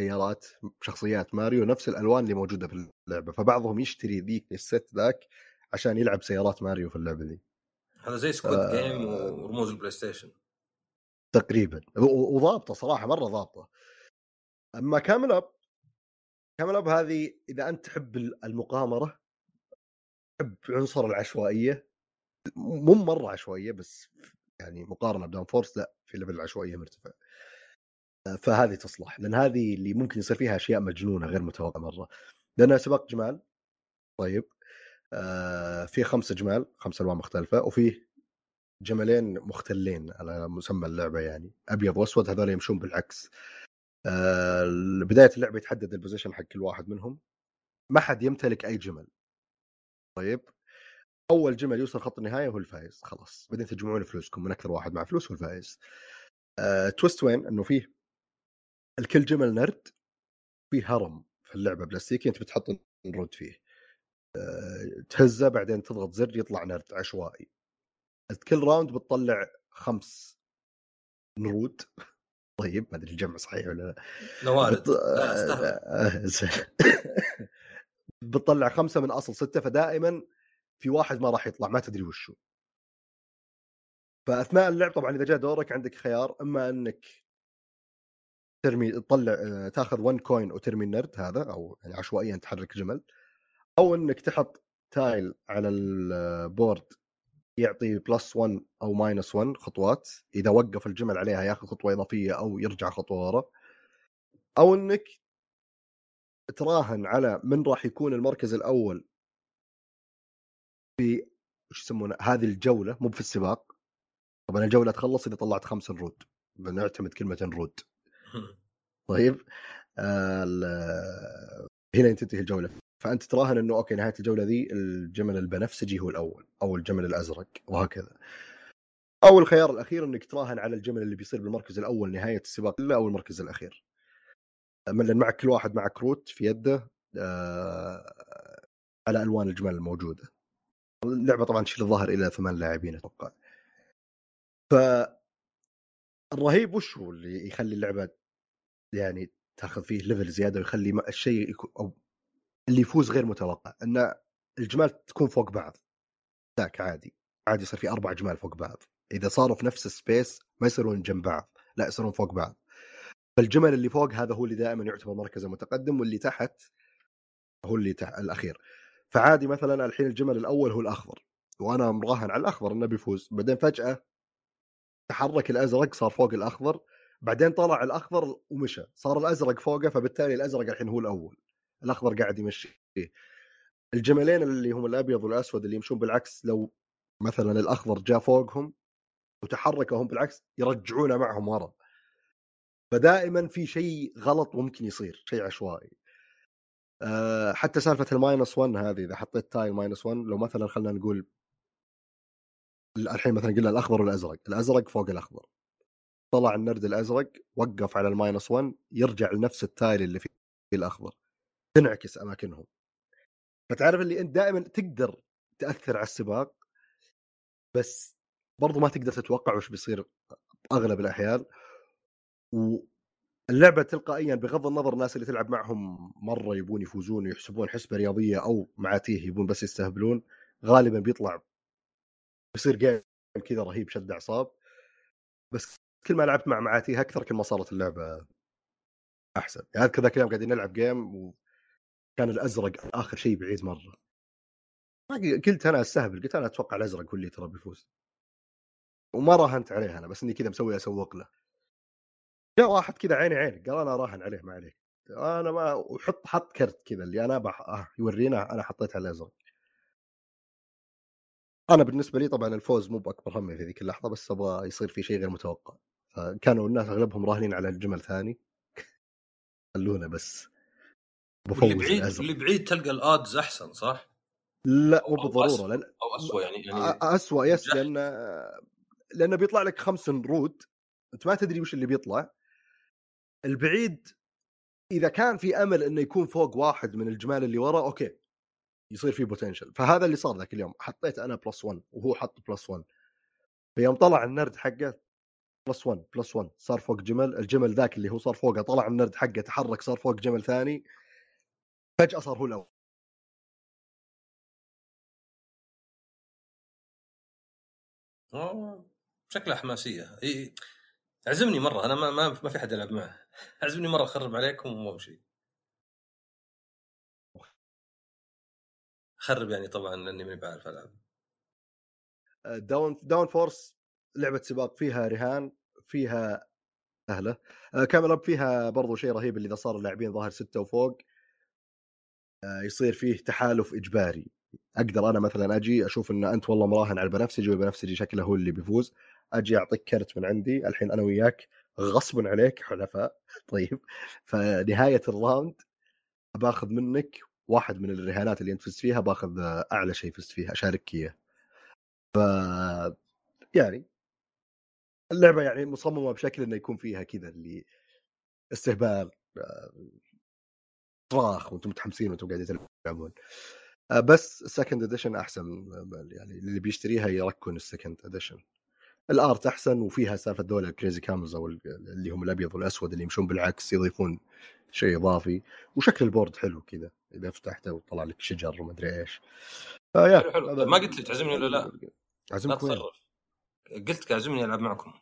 سيارات شخصيات ماريو نفس الألوان اللي موجودة في اللعبة فبعضهم يشتري ذيك الست ذاك عشان يلعب سيارات ماريو في اللعبة ذي. هذا زي Squid آه. Game ورموز البلاي ستيشن تقريبا وضابطة صراحة مرة ضابطة. أما Camel Up Camel Up هذه إذا أنت تحب المغامره تحب عنصر العشوائية مو مرة عشوائية بس يعني مقارنة ب Downforce لا في level العشوائية مرتفع. آه، فهذه تصلح لأن هذه اللي ممكن يصير فيها أشياء مجنونة غير متوقعة مرة. لانها سباق جمال طيب آه في خمسة جمال خمسة ألوان مختلفة وفي جملين مختلين على مسمى اللعبة يعني أبيض وأسود هذول يمشون بالعكس. آه بداية اللعبة يتحدد ال position حق كل واحد منهم. ما حد يمتلك أي جمل. طيب أول جمل يوصل خط النهاية هو الفايز خلاص. بعدين تجمعون فلوسكم من أكثر واحد مع فلوس هو الفايز آه twist وين؟ إنه فيه لكل جمل نرد فيه هرم في اللعبة بلاستيكي أنت بتحط نرد فيه. آه تهزه بعدين تضغط زر يطلع نرد عشوائي. كل راوند بتطلع خمس نرود. طيب ما أدري الجمع صحيح ولا لا. نوارد. بت... آه... بتطلع خمسة من أصل ستة فدائما في واحد ما راح يطلع ما تدري وشو. فأثناء اللعب طبعا إذا جاء دورك عندك خيار إما إنك ترمي تطلع تاخذ 1 coin وترمي النرد هذا أو يعني عشوائيا تحرك جمل أو إنك تحط tile على ال board يعطي plus 1 أو minus 1 خطوات إذا وقف الجمل عليها ياخذ خطوة إضافية أو يرجع خطوة ورا أو إنك تراهن على من راح يكون المركز الأول في وش يسمونه؟ هذه الجولة مو في السباق. طبعا الجولة تخلص إذا طلعت خمس نرود بنعتمد كلمة نرود طيب هنا تنتهي الجولة. فأنت تراهن إنه okay نهاية الجولة ذي الجمل البنفسجي هو الأول أو الجمل الأزرق وهكذا. أو الخيار الأخير إنك تراهن على الجمل اللي بيصير بالمركز الأول نهاية السباق أو المركز الأخير. من معك كل واحد مع كروت في يده آه على ألوان الجمال الموجودة. اللعبة طبعا تشيل الظاهر إلى ثمان لاعبين أتوقع. ف الرهيب وش هو اللي يخلي اللعبة يعني تاخذ فيه level زيادة ويخلي الشيء يكون أو اللي يفوز غير متوقع إن الجمال تكون فوق بعض. ذاك عادي. عادي يصير في أربع جمال فوق بعض. إذا صاروا في نفس ال space ما يصيرون جنب بعض. لا يصيرون فوق بعض. فالجمل اللي فوق هذا هو اللي دائما يعتبر مركزه متقدم واللي تحت هو اللي تحت الأخير. فعادي مثلا الحين الجمل الأول هو الأخضر وأنا مراهن على الأخضر إنه بيفوز. بعدين فجأة تحرك الأزرق صار فوق الأخضر. بعدين طلع الأخضر ومشى صار الأزرق فوقه فبالتالي الأزرق الحين هو الأول الأخضر قاعد يمشي. الجملين اللي هم الأبيض والأسود اللي يمشون بالعكس لو مثلا الأخضر جاء فوقهم وتحركوا هم بالعكس يرجعونه معهم ورا. فدائما في شيء غلط ممكن يصير شيء عشوائي. أه حتى سالفة ال minus 1 هذه إذا حطيت tile minus 1 لو مثلا خلينا نقول الحين مثلا قلنا الأخضر والأزرق الأزرق فوق الأخضر. طلع النرد الأزرق وقف على ال minus 1 يرجع لنفس ال tile اللي في الأخضر. تنعكس أماكنهم. فتعرف اللي أنت دائما تقدر تأثر على السباق بس برضو ما تقدر تتوقع وش بيصير أغلب الأحيان. واللعبة تلقائيا بغض النظر الناس اللي تلعب معهم مرة يبون يفوزون ويحسبون حسبة رياضية أو معاتيه يبون بس يستهبلون غالبا بيطلع بيصير جيم كذا رهيب شد أعصاب. بس كل ما لعبت مع معاتيه أكثر كل ما صارت اللعبة أحسن. يعني أذكر ذاك اليوم قاعدين نلعب جيم وكان الأزرق آخر شيء بعيد مرة. قلت أنا أستهبل قلت أنا أتوقع الأزرق هو اللي ترى بيفوز. وما راهنت عليه أنا بس إني كذا مسوي أسوق له. جاء واحد كذا عيني عينك قال أنا راهن عليه ما عليك. أنا ما وحط حط كرت كذا اللي أنا بح... آه يورينا أنا حطيت على الأزرق. أنا بالنسبة لي طبعا الفوز مو بأكبر همي في ذيك اللحظة بس أبغى يصير في شيء غير متوقع. فكانوا الناس أغلبهم راهنين على الجمل ثاني. خلونا بس. بفوز اللي بعيد الأزرق. اللي بعيد تلقى ال odds أحسن صح؟ لا مو بالضروره لأن أو اسوء يعني يعني اسوء yes لأن لأنه بيطلع لك خمس نرود أنت ما تدري وش اللي بيطلع. البعيد إذا كان في أمل إنه يكون فوق واحد من الجمال اللي ورا okay. يصير في potential فهذا اللي صار ذاك اليوم. حطيت أنا plus 1 وهو حط plus 1 فيوم طلع النرد حقه plus 1 plus 1 صار فوق جمل الجمل ذاك اللي هو صار فوقه طلع النرد حقه تحرك صار فوق جمل ثاني. فجأة صار هو الأول. أوه شكلها حماسية. إي اعزمني مرة أنا ما ما, ما في حد العب معه. اعزمني مرة اخرب عليكم وامشي خرب يعني طبعا لأني ماني بعرف ألعب. Down Downforce لعبة سباق فيها رهان فيها أهله. آه، كامل أب فيها برضو شيء رهيب اللي إذا صار اللاعبين ظاهر ستة وفوق آه، يصير فيه تحالف إجباري. أقدر أنا مثلا أجي أشوف إن أنت والله مراهن على البنفسجي والبنفسجي شكله هو اللي بيفوز. أجي أعطيك كرت من عندي الحين أنا وياك غصبا عليك حلفاء طيب فنهاية الراوند باخذ منك واحد من الرهانات اللي أنت فزت فيها باخذ أعلى شيء فزت فيها أشاركك إياه. ف يعني اللعبة يعني مصممة بشكل إنه يكون فيها كذا اللي استهبال صراخ وأنتم متحمسين وأنتم قاعدين تلعبون. بس ال second edition أحسن يعني اللي بيشتريها يركن ال second edition ال art أحسن وفيها سالفة دول ال crazy camels أو اللي هم الأبيض والأسود اللي يمشون بالعكس يضيفون شيء إضافي. وشكل ال board حلو كذا إذا فتحته وطلع لك شجر وما أدري إيش. فيا حلو حلو. ما قلت لي تعزمني ولا لا؟ اعزمك لا تصرف. قلت تعزمني ألعب معكم.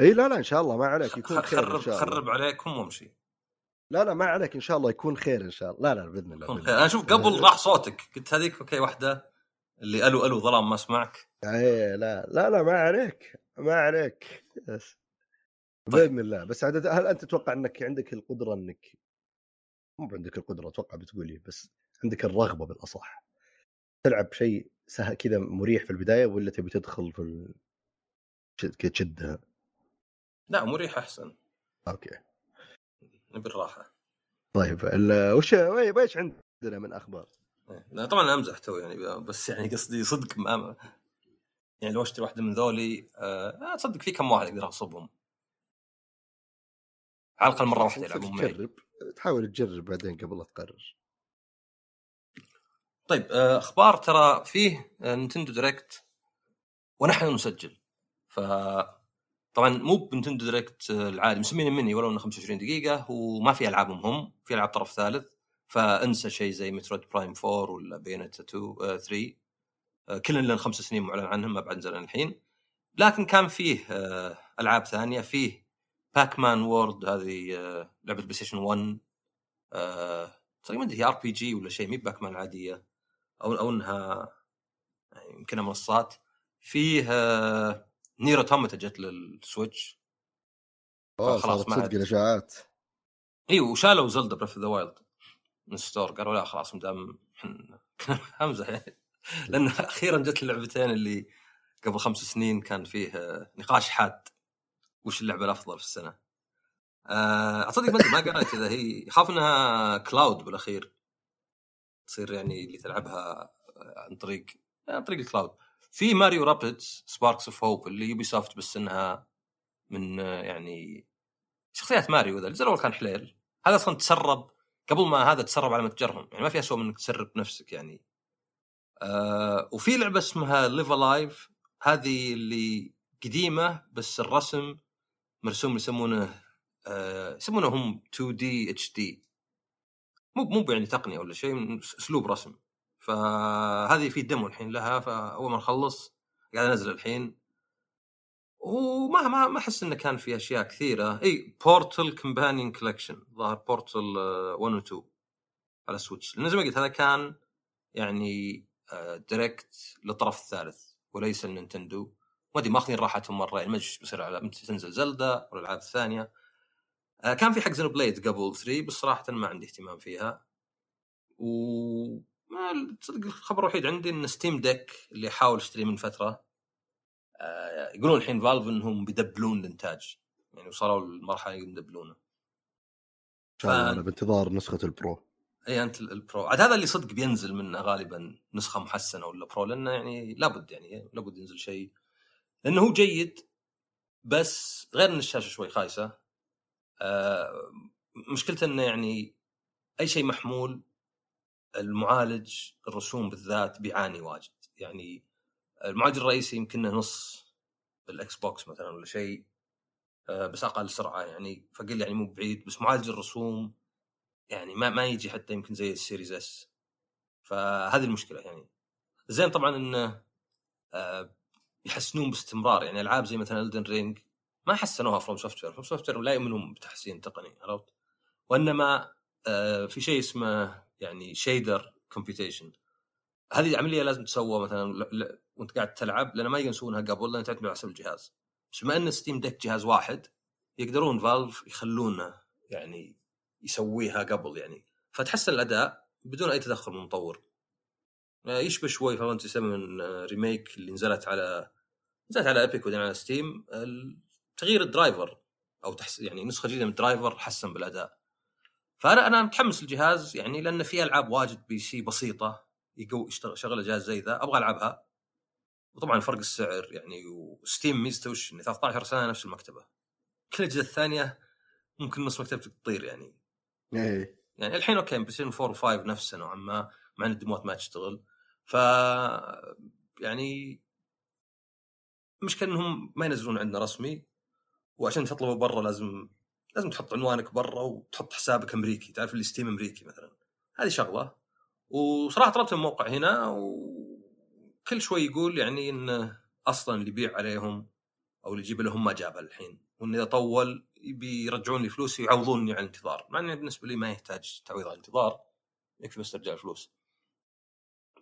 إي لا لا إن شاء الله ما عليك يكون خير خرب ان شاء الله. خرب عليكم وامشي. لا لا ما عليك إن شاء الله يكون خير إن شاء الله. لا لا بإذن الله بإذن. أنا أشوف قبل راح صوتك. قلت هذيك أوكي واحدة اللي ألو ألو ظلام ما أسمعك. إيه لا لا لا ما عليك ما عليك. بس بإذن الله. بس عدد هل أنت تتوقع إنك عندك القدرة إنك مو عندك القدرة أتوقع بتقولي بس عندك الرغبة بالأصح. تلعب شيء كذا مريح في البداية ولا تبي تدخل في ال... كذا تشدها لا مريح أحسن أوكي نبي الراحه طيب. وش ويش عندنا من أخبار؟ إيه. لا طبعا أمزح تو يعني بس يعني قصدي صدق ما يعني لو أشتري واحدة من ذولي آه تصدق في كم واحد أقدر اصبهم على الأقل مرة واحدة يلعبون معي تجرب تحاول تجرب بعدين قبل لا تقرر طيب آه، أخبار ترى فيه آه، Nintendo Direct ونحن نسجل. ف طبعا مو ب Nintendo Direct آه، العادي مسمينه مني ولو إنه 25 دقيقة وما في ألعابهم هم في ألعاب طرف ثالث. فأنسى شيء زي Metroid Prime 4 ولا Bayonetta 2 آه، 3 آه، كلن لنا خمس سنين معلن عنهم ما بعد نزل الحين. لكن كان فيه ألعاب ثانية فيه Pac-Man World هذه لعبة PlayStation 1 آه، تقريبا هي RPG ولا شيء مي Pac-Man عادية. أو أو إنها يعني يمكنها منصات فيه آه، Nier Automata جت لل Switch. صارت ما صدق عاد. الإشاعات. إي وشالوا Zelda Breath the Wild من store قالوا لا خلاص مدام كنا همزه يعني لأن أخيرا جت اللعبتين اللي قبل خمس سنين كان فيه آه، نقاش حاد. وش اللعبة الأفضل في السنة؟ آه، أصدق ما ما قريت إذا هي يخاف إنها cloud بالأخير. تصير يعني اللي تلعبها آه، عن طريق عن طريق ال cloud. في Mario Rabbids Sparks of Hope اللي Ubisoft بس إنها من آه، يعني شخصيات ماريو ذا الجزء الأول كان حليل. هذا أصلا تسرب قبل ما هذا تسرب على متجرهم. يعني ما في اسوء من إنك تسرب نفسك يعني. آه وفي لعبة اسمها Live A Live هذه اللي قديمة بس الرسم مرسوم يسمونه آه يسمونه هم 2 D HD مو مو يعني تقنيه ولا شيء أسلوب رسم. فهذه في demo الحين لها فأول ما نخلص قاعد أنزل الحين. وما ما ما أحس انه كان في أشياء كثيرة. إي Portal Companion Collection ظاهر Portal 1 و 2 على Switch لأن زي ما قلت هذا كان يعني Direct للطرف الثالث وليس ال Nintendo. ما أدري ماخذين راحتهم مرة يعني ما أدري إيش بيصير على متى تنزل Zelda والالعاب الثانية. آه، كان في حق بليد قبل 3 بس صراحة ما عندي اهتمام فيها. و ما تصدق الخبر الوحيد عندي إن Steam Deck اللي احاول اشتريه من فترة آه، يقولون الحين Valve إنهم بيدبلون الإنتاج. يعني وصلوا للمرحله اللي يدبلونه. ف- أنا بانتظار نسخة ال Pro اي أنت ال- ال Pro عاد هذا اللي صدق بينزل منه غالبا نسخة محسنة ولا Pro لأنه يعني لابد يعني لابد ينزل شيء. لأنه هو جيد بس غير إن الشاشة شوي خايسة. آه مشكلته إنه يعني أي شيء محمول المعالج الرسوم بالذات بيعاني واجد. يعني المعالج الرئيسي يمكنه نص ال Xbox مثلا ولا شيء آه، بس أقل سرعة يعني فقل يعني مو بعيد بس معالج الرسوم يعني ما ما يجي حتى يمكن زي ال Series S. فهذه المشكلة يعني. زين طبعا إنه آه، يحسنون باستمرار يعني ألعاب زي مثلا Elden Ring ما حسنوها فروم سوفت وير فروم سوفت وير لا يؤمنون بتحسين تقني عرفت؟ وإنما آه، في شيء اسمه يعني shader compilation هذه عمليه لازم تسوى مثلا. وأنت قاعد تلعب لأن ما يسوونها قبل لأن تعتمد على حسب الجهاز. بس بما إن Steam Deck جهاز واحد يقدرون Valve يخلونه يعني يسويها قبل يعني. فتحسن الأداء بدون أي تدخل من المطور آه، يشبه شوي Fantasy 7 Remake اللي نزلت على نزلت على Epic وبعدين على Steam تغيير ال driver أو تحس يعني نسخة جديدة من ال driver حسن بالأداء. فأنا أنا متحمس للجهاز يعني لأن في ألعاب واجد PC بسيطة يقو يشتغل جهاز زي ذا أبغى ألعبها. وطبعا فرق السعر يعني و Steam ميزته وش؟ 13 سنة نفس المكتبة. كل الأجهزة الثانية ممكن نص مكتبتك تطير يعني. إيه. يعني الحين أوكي PS 4 و5 نفسه نوعا ما مع إن الديموات ما تشتغل. ف يعني المشكلة إنهم ما ينزلون عندنا رسمي. وعشان تطلبه برا لازم لازم تحط عنوانك برا وتحط حسابك أمريكي تعرف اللي Steam أمريكي مثلا. هذه شغلة. وصراحة طلبت من موقع هنا وكل شوي يقول يعني انه أصلا اللي يبيع عليهم أو اللي يجيب لهم ما جابها الحين. وإن إذا طول يبي يرجعون لي فلوسي ويعوضوني عن الانتظار. مع انه بالنسبة لي ما يحتاج تعويض عن الانتظار يكفي بس ترجع الفلوس.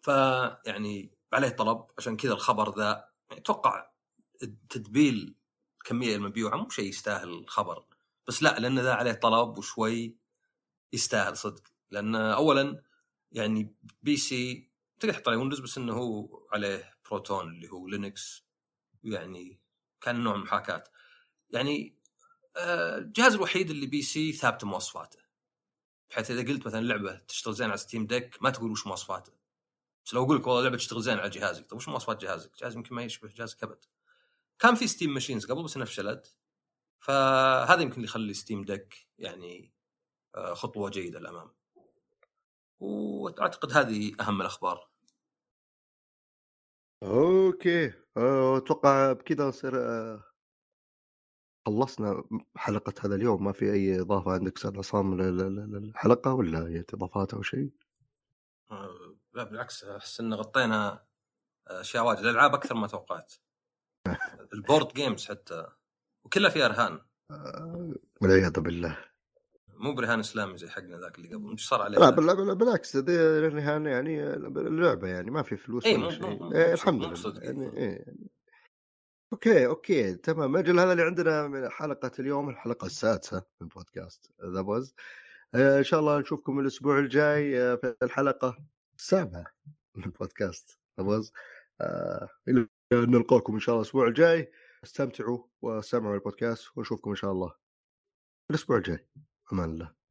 فيعني عليه طلب عشان كذا الخبر ذا يعني أتوقع تدبيل الكميه المبيوعه مو شيء يستاهل الخبر. بس لا لأن ذا عليه طلب وشوي يستاهل صدق. لأن اولا يعني PC تقدر تحط عليه Windows بس إنه هو عليه بروتون اللي هو Linux يعني كان نوع من محاكاه يعني آه، الجهاز الوحيد اللي PC ثابتة مواصفاته. بحيث إذا قلت مثلا لعبة تشتغل زين على Steam Deck ما تقول وش مواصفاته. بس لو أقول لك والله لعبة تشتغل زين على جهازك طيب وش مواصفات جهازك؟ جهاز يمكن ما يشبه جهازك ابد كان في Steam Machines قبل بس انها فشلت فهذا يمكن اللي يخلي Steam Deck يعني آه، خطوة جيدة للأمام. وأعتقد هذه أهم الأخبار. okay. آه، أتوقع بكذا نصير آه، خلصنا حلقة هذا اليوم. ما في أي إضافة عندك أستاذ عصام للحلقة ولا هي إضافات أو شيء؟ لا بالعكس أحس إن غطينا أشياء واجد. الألعاب أكثر ما توقعت. ال board games حتى وكلها فيها رهان والعياذ بالله. مو برهان إسلامي زي حقنا ذاك اللي قبل مش صار عليه لا بالعكس ذي الرهان يعني اللعبة يعني ما في فلوس اي إيه الحمد لله. يعني, إيه. okay okay تمام. أجل هذا اللي عندنا من حلقة اليوم الحلقة السادسة من بودكاست The Pause آه إن شاء الله نشوفكم الأسبوع الجاي آه في الحلقة السابعة من بودكاست ذا بوز آه نلقاكم إن شاء الله الأسبوع الجاي. استمتعوا واستمعوا البودكاست ونشوفكم إن شاء الله الأسبوع الجاي. أمان الله.